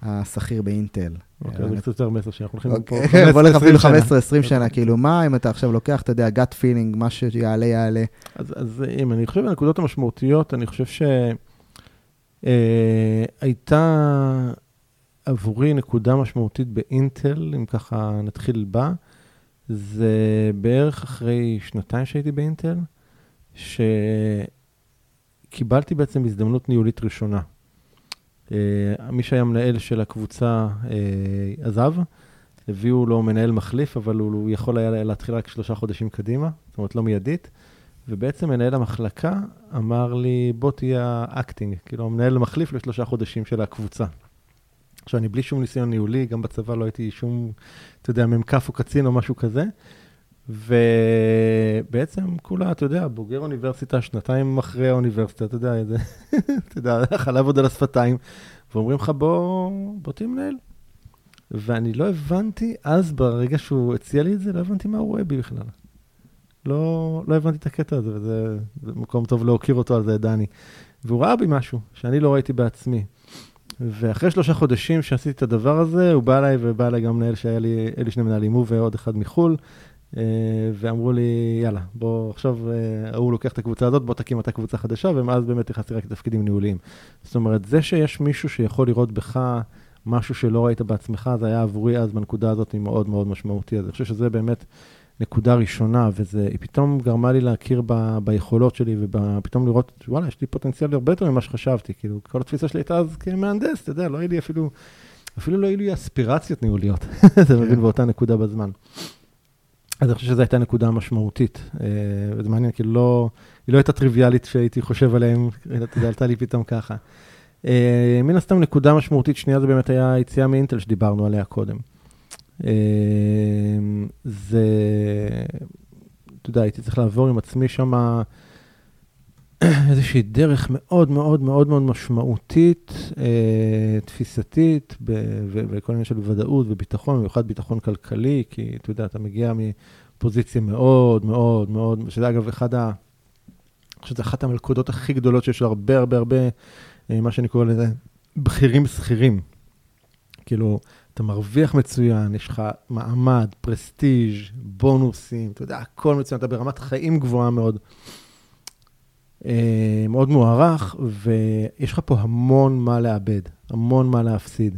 השכיר באינטל. אוקיי, זה קצת יותר מעשר שנים, אנחנו הולכים פה 15-20 בוא נלך אפילו 15-20 שנה, כאילו, מה אם אתה עכשיו לוקח, אתה יודע, gut feeling, מה שיעלה, יעלה. אז אם אני חושב הנקודות המשמעותיות, אני חושב שהייתה אה, עבורי נקודה משמעותית באינטל, אם ככה נתחיל בה. זה בערך אחרי שנתיים שהייתי באינטל, שקיבלתי בעצם הזדמנות ניהולית ראשונה. אה, מי שהיה מנהל של הקבוצה אה, עזב, הביאו לו מנהל מחליף, אבל הוא, יכול היה להתחיל רק שלושה חודשים קדימה, זאת אומרת לא מיידית, ובעצם מנהל המחלקה אמר לי, בוא תהיה ה acting, כאילו המנהל המחליף לשלושה חודשים של הקבוצה. עכשיו, אני בלי שום ניסיון ניהולי, גם בצבא לא הייתי שום, אתה יודע, מ"כ או קצין או משהו כזה. ובעצם כולה, אתה יודע, בוגר אוניברסיטה, שנתיים אחרי האוניברסיטה, אתה יודע, זה, (laughs) אתה יודע, חלב עוד על השפתיים, ואומרים לך, בוא, בוא תהיה מנהל. ואני לא הבנתי, אז ברגע שהוא הציע לי את זה, לא הבנתי מה הוא רואה בי בכלל. לא, לא הבנתי את הקטע הזה, וזה מקום טוב להוקיר אותו על זה, דני. והוא ראה בי משהו שאני לא ראיתי בעצמי. ואחרי שלושה חודשים שעשיתי את הדבר הזה, הוא בא אליי, ובא אליי גם מנהל שהיה לי, היה לי שני מנהלים, הוא ועוד אחד מחו"ל, אה, ואמרו לי, יאללה, בוא, עכשיו אה, ההוא לוקח את הקבוצה הזאת, בוא תקים אתה קבוצה חדשה, ומאז באמת נכנסתי רק לתפקידים ניהוליים. זאת אומרת, זה שיש מישהו שיכול לראות בך משהו שלא ראית בעצמך, זה היה עבורי אז בנקודה הזאת מאוד מאוד משמעותי. אז אני חושב שזה באמת נקודה ראשונה, וזה, היא פתאום גרמה לי להכיר ב, ביכולות שלי, ופתאום לראות, וואלה, יש לי פוטנציאל הרבה יותר ממה שחשבתי. כאילו, כל התפיסה שלי הייתה אז כמהנדס, אתה יודע, לא היה לי אפילו, אפילו לא היו לי אספירציות ניהוליות, (laughs) אתה מבין, כן. באותה נקודה בזמן. אז אני חושב שזו הייתה נקודה משמעותית, אה, וזה מעניין, כאילו לא, היא לא הייתה טריוויאלית שהייתי חושב עליהם, יודע, עלתה לי פתאום ככה. אה, מן הסתם נקודה משמעותית שנייה זה באמת היה היציאה מאינטל שדיברנו עליה קודם. אה, זה, אתה יודע, הייתי צריך לעבור עם עצמי שם איזושהי דרך מאוד מאוד מאוד מאוד משמעותית, תפיסתית, וכל עניין של ודאות וביטחון, במיוחד ביטחון כלכלי, כי אתה יודע, אתה מגיע מפוזיציה מאוד מאוד מאוד, שזה אגב אחד ה... אני חושב שזו אחת המלכודות הכי גדולות שיש הרבה הרבה הרבה אה, מה שאני קורא לזה, בכירים שכירים. כאילו, אתה מרוויח מצוין, יש לך מעמד, פרסטיג', בונוסים, אתה יודע, הכל מצוין, אתה ברמת חיים גבוהה מאוד, אה, מאוד מוערך, ויש לך פה המון מה לאבד, המון מה להפסיד.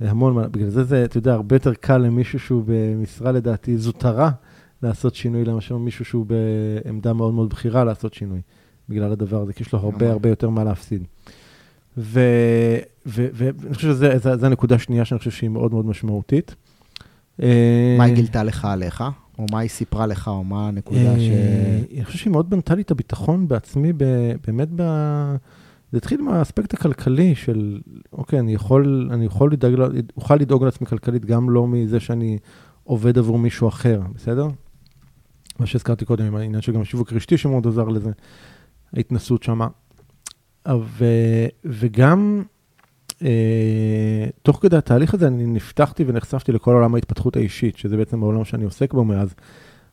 המון מה, בגלל זה זה, אתה יודע, הרבה יותר קל למישהו שהוא במשרה לדעתי זוטרה לעשות שינוי, למשל מישהו שהוא בעמדה מאוד מאוד בכירה לעשות שינוי, בגלל הדבר הזה, כי יש לו הרבה הרבה יותר מה להפסיד. ואני חושב שזו הנקודה השנייה שאני חושב שהיא מאוד מאוד משמעותית. מה היא גילתה לך עליך? או מה היא סיפרה לך, או מה הנקודה ש... אני חושב שהיא מאוד בנתה לי את הביטחון בעצמי, באמת ב... זה התחיל מהאספקט הכלכלי של, אוקיי, אני יכול, אני יכול לדאוג, אוכל לדאוג לעצמי כלכלית גם לא מזה שאני עובד עבור מישהו אחר, בסדר? מה שהזכרתי קודם, עם העניין שגם שיווק רשתי שמאוד עזר לזה, ההתנסות שמה. ו, וגם אה, תוך כדי התהליך הזה אני נפתחתי ונחשפתי לכל עולם ההתפתחות האישית, שזה בעצם העולם שאני עוסק בו מאז,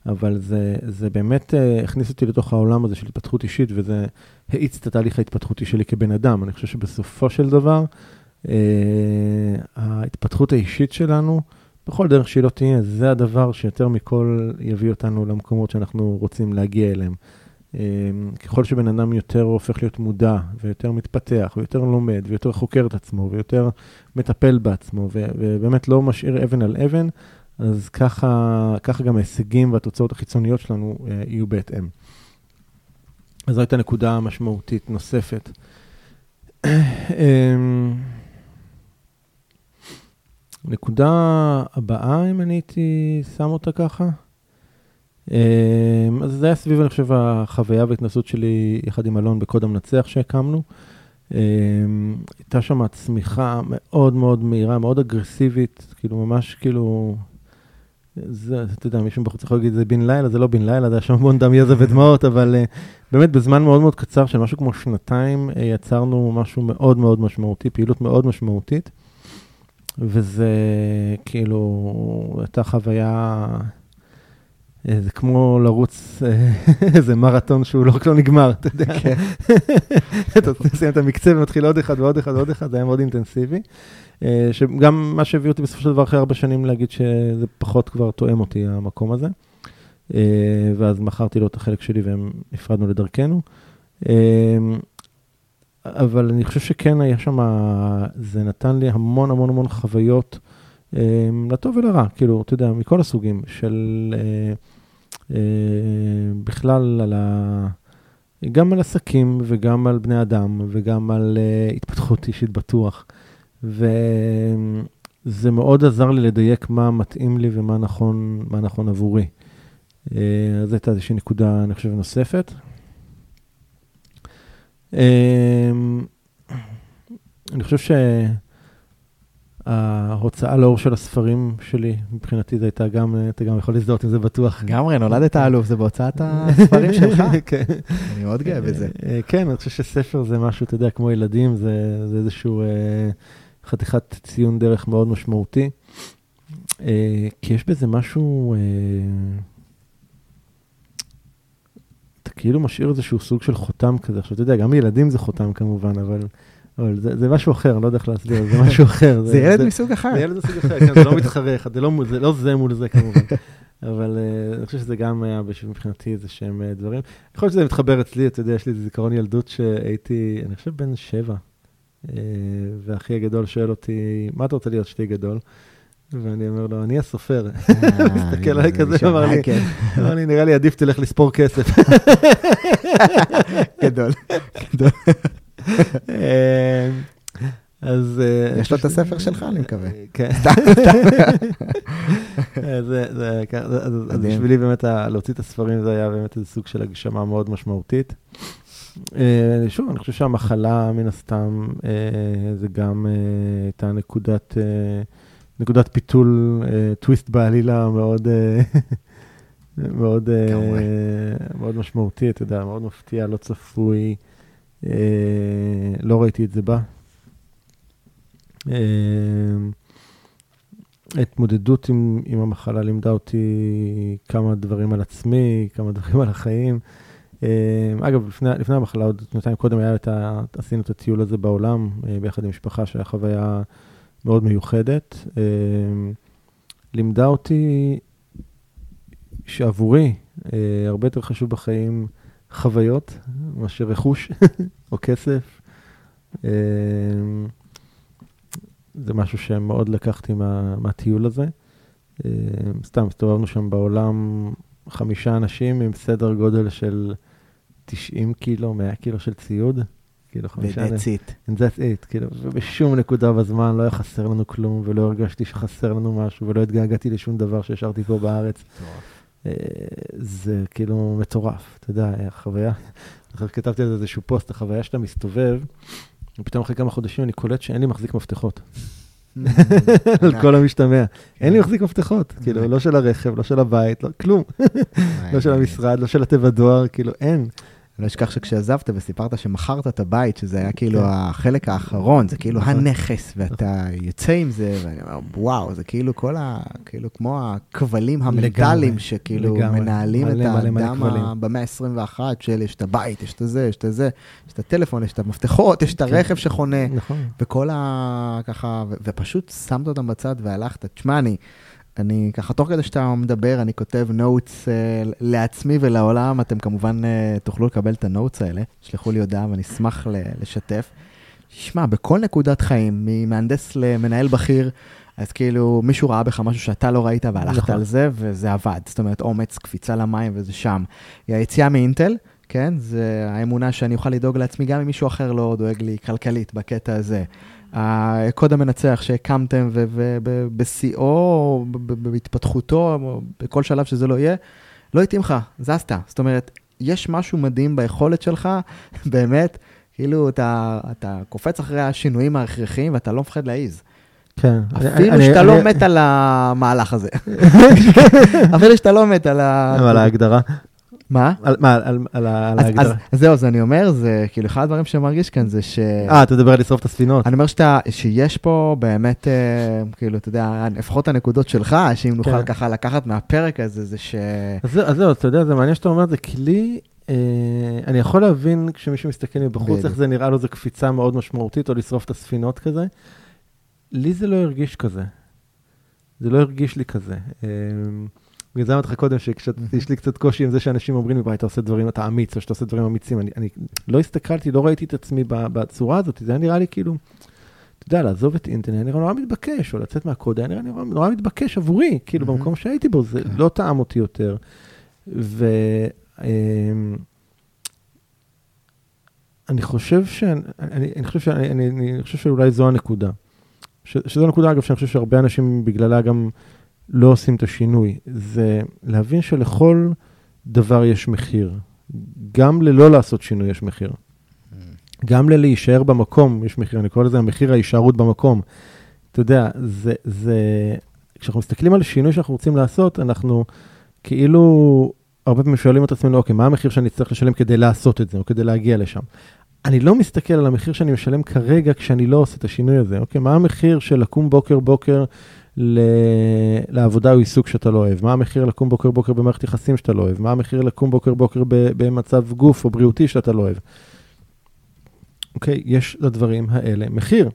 אבל זה, זה באמת אה, הכניס אותי לתוך העולם הזה של התפתחות אישית, וזה האיץ את התהליך ההתפתחותי שלי כבן אדם. אני חושב שבסופו של דבר, אה, ההתפתחות האישית שלנו, בכל דרך שהיא לא תהיה, זה הדבר שיותר מכל יביא אותנו למקומות שאנחנו רוצים להגיע אליהם. אמ, ככל שבן אדם יותר הופך להיות מודע, ויותר מתפתח, ויותר לומד, ויותר חוקר את עצמו, ויותר מטפל בעצמו, ובאמת לא משאיר אבן על אבן, אז ככה, ככה גם ההישגים והתוצאות החיצוניות שלנו אה, יהיו בהתאם. אז זו הייתה נקודה משמעותית נוספת. אמ, נקודה הבאה, אם אני הייתי שם אותה ככה, אז זה היה סביב, אני חושב, החוויה וההתנסות שלי יחד עם אלון בקוד המנצח שהקמנו. אמ, הייתה שם צמיחה מאוד מאוד מהירה, מאוד אגרסיבית, כאילו ממש כאילו, זה, אתה יודע, מישהו בחוץ יכול להגיד, זה בן לילה, זה לא בן לילה, זה היה שם המון דם, יזע ודמעות, אבל uh, באמת בזמן מאוד מאוד קצר, של משהו כמו שנתיים, uh, יצרנו משהו מאוד מאוד משמעותי, פעילות מאוד משמעותית, וזה כאילו, הייתה חוויה... אה, זה כמו לרוץ אה, (laughs) איזה מרתון שהוא לא רק לא נגמר, אתה יודע. כן. (laughs) אתה מסיים את המקצה ומתחיל עוד אחד ועוד אחד ועוד אחד, זה היה מאוד אינטנסיבי. אה, שגם מה שהביא אותי בסופו של דבר אחרי ארבע שנים להגיד שזה פחות כבר תואם אותי, המקום הזה. ואז מכרתי לו את החלק שלי והם נפרדנו לדרכנו. אבל אני חושב שכן היה שם, זה נתן לי המון המון המון חוויות. לטוב ולרע, כאילו, אתה יודע, מכל הסוגים של אה, בכלל על ה... גם על עסקים וגם על בני אדם וגם על uh, התפתחות אישית בטוח. וזה מאוד עזר לי לדייק מה מתאים לי ומה נכון, נכון עבורי. אה, אז הייתה איזושהי נקודה, אני חושב, נוספת. אה, אני חושב שההוצאה לאור של הספרים שלי, מבחינתי זה הייתה גם, אתה גם יכול להזדהות עם זה בטוח. לגמרי, נולדת אלוף, זה בהוצאת הספרים (laughs) שלך. כן. אני מאוד גאה בזה. כן, אני חושב שספר זה משהו, אתה יודע, כמו ילדים, זה, זה איזשהו חתיכת ציון דרך מאוד משמעותי. כי יש בזה משהו... אתה כאילו משאיר איזשהו סוג של חותם כזה. עכשיו, אתה יודע, גם ילדים זה חותם כמובן, אבל, אבל זה, זה משהו אחר, אני לא יודע איך להסביר, זה משהו (laughs) אחר. זה, זה ילד זה, מסוג אחר. זה ילד מסוג אחר, כן, זה לא (laughs) מתחרה אחד, זה לא, זה לא זה מול זה כמובן. אבל uh, אני חושב שזה גם היה מבחינתי איזה שהם uh, דברים. יכול להיות שזה מתחבר אצלי, אתה יודע, יש לי איזה זיכרון ילדות שהייתי, אני חושב בן שבע, uh, ואחי הגדול שואל אותי, מה אתה רוצה להיות שתי גדול? ואני אומר לו, אני הסופר. (laughs) מסתכל עליי כזה, אמר לי, אמר לי, נראה לי עדיף תלך לספור כסף. גדול. אז... יש לו את הספר שלך, אני מקווה. (laughs) כן. אז בשבילי באמת להוציא את הספרים זה היה באמת איזה סוג של הגשמה מאוד משמעותית. שוב, אני חושב שהמחלה, מן הסתם, זה גם הייתה נקודת... נקודת פיתול, טוויסט בעלילה מאוד, (laughs) מאוד, מאוד משמעותי, אתה יודע, מאוד מפתיע, לא צפוי, לא ראיתי את זה בה. ההתמודדות עם, עם המחלה לימדה אותי כמה דברים על עצמי, כמה דברים על החיים. אגב, לפני, לפני המחלה, עוד שנתיים קודם היה את ה, עשינו את הטיול הזה בעולם, ביחד עם משפחה, שהיה חוויה מאוד מיוחדת. לימדה אותי שעבורי הרבה יותר חשוב בחיים חוויות מאשר רכוש (laughs) או כסף. זה משהו שמאוד לקחתי מה, מהטיול הזה. סתם, הסתובבנו שם בעולם חמישה אנשים עם סדר גודל של 90 קילו, 100 קילו של ציוד. כאילו חמישה... ו-that's it. And that's it, כאילו, ובשום נקודה בזמן לא היה חסר לנו כלום, ולא הרגשתי שחסר לנו משהו, ולא התגעגעתי לשום דבר שהשארתי פה בארץ. זה כאילו מטורף, אתה יודע, החוויה, כתבתי על זה איזשהו פוסט, החוויה שאתה מסתובב, ופתאום אחרי כמה חודשים אני קולט שאין לי מחזיק מפתחות. על כל המשתמע. אין לי מחזיק מפתחות, כאילו, לא של הרכב, לא של הבית, לא, כלום. לא של המשרד, לא של התיבת דואר, כאילו, אין. אני לא אשכח שכשעזבת וסיפרת שמכרת את הבית, שזה היה כאילו כן. החלק האחרון, זה כאילו נכון. הנכס, ואתה יוצא עם זה, ואני אומר, וואו, זה כאילו כל ה... כאילו כמו הכבלים המנטליים, שכאילו מנהלים את האדם במאה ה-21, של יש את הבית, יש את זה, יש את זה, יש את הטלפון, יש את המפתחות, יש את כן. הרכב שחונה, נכון. וכל ה... ככה, ופשוט שמת אותם בצד והלכת. תשמע, אני... אני ככה, תוך כדי שאתה מדבר, אני כותב notes אה, לעצמי ולעולם, אתם כמובן אה, תוכלו לקבל את ה notes האלה, שלחו לי הודעה ואני אשמח לשתף. שמע, בכל נקודת חיים, ממהנדס למנהל בכיר, אז כאילו מישהו ראה בך משהו שאתה לא ראית והלכת נכון. על זה, וזה עבד. זאת אומרת, אומץ, קפיצה למים וזה שם. היציאה מאינטל, כן, זה האמונה שאני אוכל לדאוג לעצמי גם אם מישהו אחר לא דואג לי כלכלית בקטע הזה. הקוד המנצח שהקמתם ובשיאו, בהתפתחותו, בכל שלב שזה לא יהיה, לא התאים לך, זזת. זאת אומרת, יש משהו מדהים ביכולת שלך, (laughs) באמת, כאילו אתה, אתה קופץ אחרי השינויים ההכרחיים ואתה לא מפחד להעיז. כן. אפילו שאתה לא. מת על המהלך הזה. (laughs) אפילו שאתה לא מת על ה... על ההגדרה. מה? על, מה, על, על, על ההגדרה. אז זהו, אז אני אומר, זה כאילו אחד הדברים שמרגיש כאן זה ש... אה, אתה מדבר על לשרוף את הספינות. אני אומר שאתה, שיש פה באמת, אה, כאילו, אתה יודע, לפחות הנקודות שלך, שאם נוכל כן. ככה לקחת מהפרק הזה, זה ש... אז, אז זהו, אתה יודע, זה מעניין שאתה אומר, זה כלי, אה, אני יכול להבין כשמישהו מסתכל מבחוץ, איך זה נראה לו, זה קפיצה מאוד משמעותית, או לשרוף את הספינות כזה. לי זה לא הרגיש כזה. זה לא הרגיש לי כזה. אה, בגלל זה אמרתי לך קודם, שיש לי קצת קושי עם זה שאנשים אומרים לי, אתה עושה דברים, אתה אמיץ, או שאתה עושה דברים אמיצים. אני, אני לא הסתכלתי, לא ראיתי את עצמי בצורה הזאת, זה היה נראה לי כאילו, אתה יודע, לעזוב את אינטרנט, היה נראה נורא מתבקש, או לצאת מהקוד, היה נראה נורא, נורא מתבקש עבורי, כאילו, במקום שהייתי בו, זה כן. לא טעם אותי יותר. ו... אמ, אני חושב ש... אני, אני חושב שאני, אני, אני חושב שאולי זו הנקודה. ש, שזו הנקודה, אגב, שאני חושב שהרבה אנשים בגללה גם לא עושים את השינוי. זה להבין שלכל דבר יש מחיר. גם ללא לעשות שינוי יש מחיר. גם ללהישאר במקום יש מחיר, אני קורא לזה המחיר ההישארות במקום. אתה יודע, זה, זה, כשאנחנו מסתכלים על שינוי שאנחנו רוצים לעשות, אנחנו כאילו הרבה פעמים שואלים את עצמנו, אוקיי, מה המחיר שאני צריך לשלם כדי לעשות את זה, או כדי להגיע לשם? אני לא מסתכל על המחיר שאני משלם כרגע כשאני לא עושה את השינוי הזה, אוקיי? מה המחיר של לקום בוקר בוקר ל... לעבודה או עיסוק שאתה לא אוהב? מה המחיר לקום בוקר בוקר במערכת יחסים שאתה לא אוהב? מה המחיר לקום בוקר בוקר ב... במצב גוף או בריאותי שאתה לא אוהב? אוקיי? יש לדברים האלה מחיר.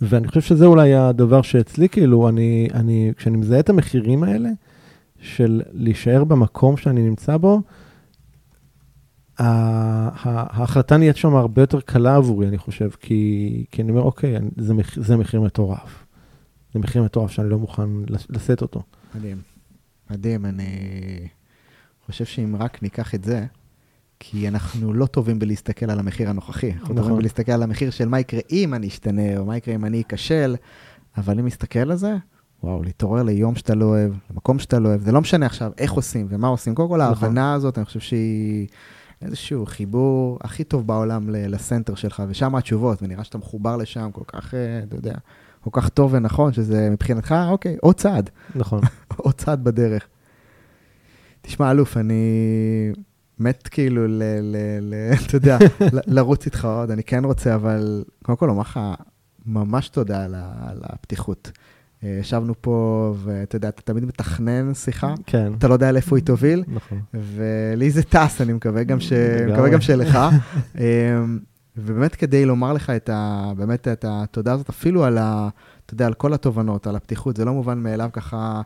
ואני חושב שזה אולי הדבר שאצלי, כאילו, אני, אני, כשאני מזהה את המחירים האלה, של להישאר במקום שאני נמצא בו, ההחלטה נהיית שם הרבה יותר קלה עבורי, אני חושב, כי, כי אני אומר, אוקיי, זה, מחיר, זה מחיר מטורף. זה מחיר מטורף שאני לא מוכן לשאת אותו. מדהים. מדהים, אני חושב שאם רק ניקח את זה, כי אנחנו לא טובים בלהסתכל על המחיר הנוכחי. אנחנו נכון. טובים בלהסתכל על המחיר של מה יקרה אם אני אשתנה, או מה יקרה אם אני אכשל, אבל אם נסתכל על זה, וואו, להתעורר ליום שאתה לא אוהב, למקום שאתה לא אוהב, זה לא משנה עכשיו איך עושים ומה עושים. קודם כל, נכון. ההבנה הזאת, אני חושב שהיא איזשהו חיבור הכי טוב בעולם לסנטר שלך, ושם התשובות, ונראה שאתה מחובר לשם כל כך, אה, אתה יודע, כל כך טוב ונכון, שזה מבחינתך, אוקיי, עוד צעד. נכון. (laughs) עוד צעד בדרך. תשמע, אלוף, אני מת כאילו, ל, ל, ל, (laughs) אתה יודע, לרוץ איתך עוד, אני כן רוצה, אבל קודם כל לומר לך ממש תודה על, על הפתיחות. אה, ישבנו פה, ואתה יודע, אתה תמיד מתכנן שיחה, כן. אתה לא יודע לאיפה היא תוביל, נכון. ולי זה טס, אני מקווה גם, ש... מקווה גם שלך. (laughs) אה, ובאמת כדי לומר לך את ה... באמת את התודה הזאת, אפילו על ה... אתה יודע, על כל התובנות, על הפתיחות, זה לא מובן מאליו ככה.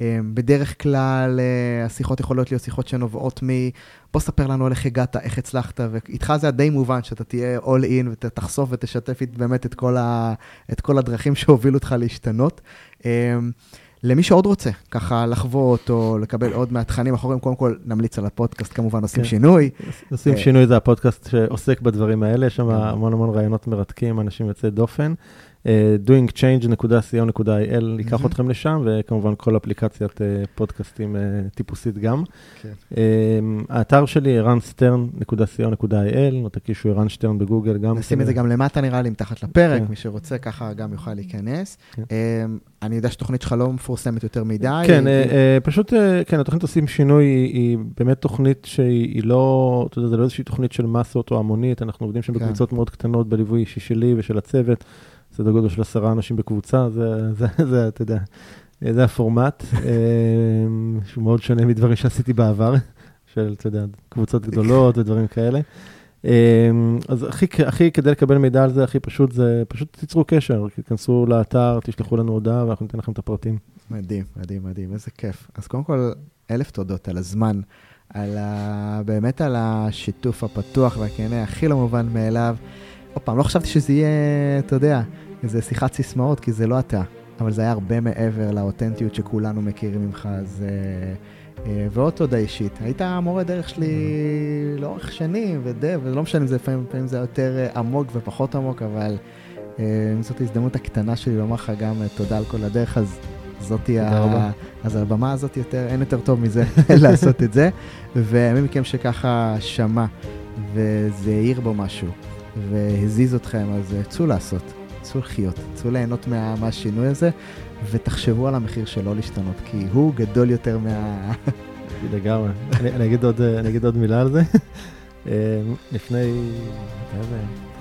אה, בדרך כלל השיחות יכולות להיות שיחות שנובעות מ... בוא ספר לנו על איך הגעת, איך הצלחת, ואיתך זה די מובן שאתה תהיה all in ותחשוף ותשתף באמת את כל, ה, את כל הדרכים שהובילו אותך להשתנות. למי שעוד רוצה ככה לחוות או לקבל עוד מהתכנים אחרים, קודם כל נמליץ על הפודקאסט, כמובן עושים כן. שינוי. עושים שינוי זה הפודקאסט שעוסק בדברים האלה, יש שם. המון המון רעיונות מרתקים, אנשים יוצאי דופן. אה, doingchange.co.il ייקח אתכם לשם, וכמובן כל אפליקציית אה, פודקאסטים אה, טיפוסית גם. כן. האתר שלי, ערנסטרן.co.il, או תקישו ערן שטרן בגוגל גם. נשים את זה גם למטה נראה לי, מתחת לפרק, כן. מי שרוצה ככה גם יוכל להיכנס. כן. אני יודע שהתוכנית שלך לא מפורסמת יותר מדי. כן, פשוט, כן, התוכנית עושים שינוי, היא באמת תוכנית שהיא לא, אתה יודע, זה לא איזושהי תוכנית של מסות או המונית, אנחנו עובדים שם בקבוצות מאוד קטנות בליווי אישי שלי ושל הצוות. סדר גודל של עשרה אנשים בקבוצה, זה, זה, זה, אתה יודע, זה הפורמט, אה, שהוא מאוד שונה מדברים שעשיתי בעבר, של, אתה יודע, קבוצות גדולות ודברים כאלה. אה, אז הכי, הכי, כדי לקבל מידע על זה, הכי פשוט זה, פשוט תיצרו קשר, תיכנסו לאתר, תשלחו לנו הודעה ואנחנו ניתן לכם את הפרטים. מדהים, מדהים, מדהים, איזה כיף. אז קודם כל, אלף תודות על הזמן, על ה... באמת על השיתוף הפתוח והכנה, הכי לא מובן מאליו. עוד פעם, לא חשבתי שזה יהיה, אתה יודע, איזה שיחת סיסמאות, כי זה לא אתה, אבל זה היה הרבה מעבר לאותנטיות שכולנו מכירים ממך, אז... אה, אה, ועוד תודה אישית, היית המורה דרך שלי לאורך שנים, ודי, ולא משנה אם זה לפעמים, לפעמים זה יותר אה, עמוק ופחות עמוק, אבל זאת ההזדמנות הקטנה שלי לומר לך גם תודה על כל הדרך, אז זאתי ה... אז הבמה הזאת יותר, אין יותר טוב מזה (laughs) לעשות את זה. ומי מכם שככה שמע וזה העיר בו משהו והזיז אתכם, אז צאו לעשות. צאו לחיות, צאו ליהנות מה, מהשינוי הזה, ותחשבו על המחיר של לא להשתנות, כי הוא גדול יותר מה... לגמרי. אני, אני, אגיד עוד, אני אגיד עוד מילה על זה. (laughs) אמ, לפני,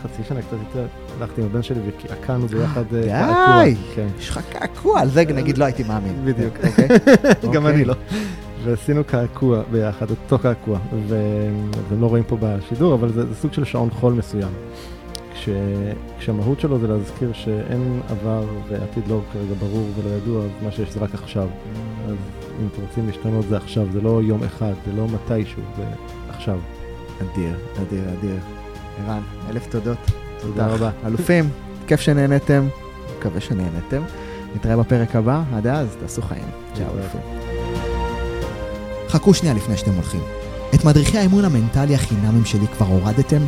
חצי שנה קצת יותר, הלכתי עם הבן שלי ועקענו ביחד אה, קעקוע. די, כן. יש לך קעקוע, על זה נגיד לא הייתי מאמין. בדיוק. אוקיי? (laughs) גם אני אוקיי. לא. ועשינו קעקוע ביחד, אותו קעקוע, והם לא רואים פה בשידור, אבל זה, זה סוג של שעון חול מסוים. כש, כשהמהות שלו זה להזכיר שאין עבר ועתיד לא כרגע ברור ולא ידוע, אז מה שיש זה רק עכשיו. אז אם אתם רוצים להשתנות זה עכשיו, זה לא יום אחד, זה לא מתישהו, זה עכשיו. אדיר, אדיר, אדיר. ערן, אלף תודות. תודה רבה. (laughs) אלופים, כיף שנהנתם, מקווה שנהנתם. נתראה בפרק הבא, עד אז תעשו חיים. צ'או אלופים. חכו שנייה לפני שאתם הולכים. את מדריכי האימון המנטלי החינמים שלי כבר הורדתם?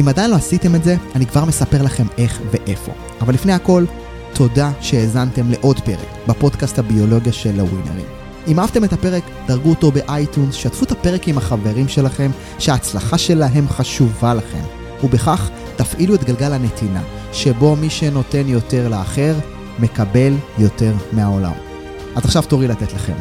אם עדיין לא עשיתם את זה, אני כבר מספר לכם איך ואיפה. אבל לפני הכל, תודה שהאזנתם לעוד פרק בפודקאסט הביולוגיה של הווינרים. אם אהבתם את הפרק, דרגו אותו באייטונס, שתפו את הפרק עם החברים שלכם, שההצלחה שלהם חשובה לכם. ובכך תפעילו את גלגל הנתינה, שבו מי שנותן יותר לאחר, מקבל יותר מהעולם. אז עכשיו תורי לתת לכם.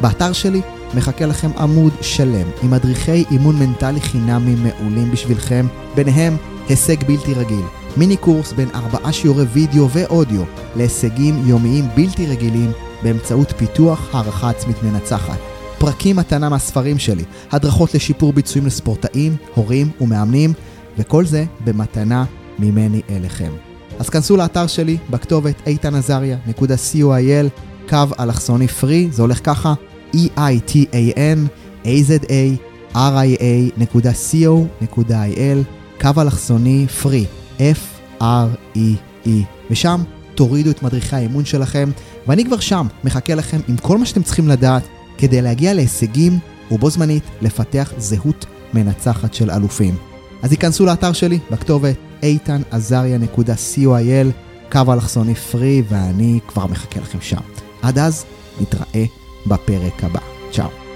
באתר שלי מחכה לכם עמוד שלם עם מדריכי אימון מנטלי חינמים מעולים בשבילכם, ביניהם הישג בלתי רגיל, מיני קורס בין ארבעה שיעורי וידאו ואודיו להישגים יומיים בלתי רגילים באמצעות פיתוח הערכה עצמית מנצחת. פרקים מתנה מהספרים שלי, הדרכות לשיפור ביצועים לספורטאים, הורים ומאמנים, וכל זה במתנה ממני אליכם. אז כנסו לאתר שלי בכתובת איתנעזריה.co.il, קו אלכסוני פרי, זה הולך ככה, e-i-t-a-n-a-z-a-r-i-a.co.il, קו אלכסוני פרי, F-R-E-E, ושם תורידו את מדריכי האימון שלכם, ואני כבר שם, מחכה לכם עם כל מה שאתם צריכים לדעת כדי להגיע להישגים ובו זמנית לפתח זהות מנצחת של אלופים. אז היכנסו לאתר שלי בכתובת איתנעזריה.co.il, קו אלכסוני פרי, ואני כבר מחכה לכם שם. עד אז, נתראה בפרק הבא. צ'או.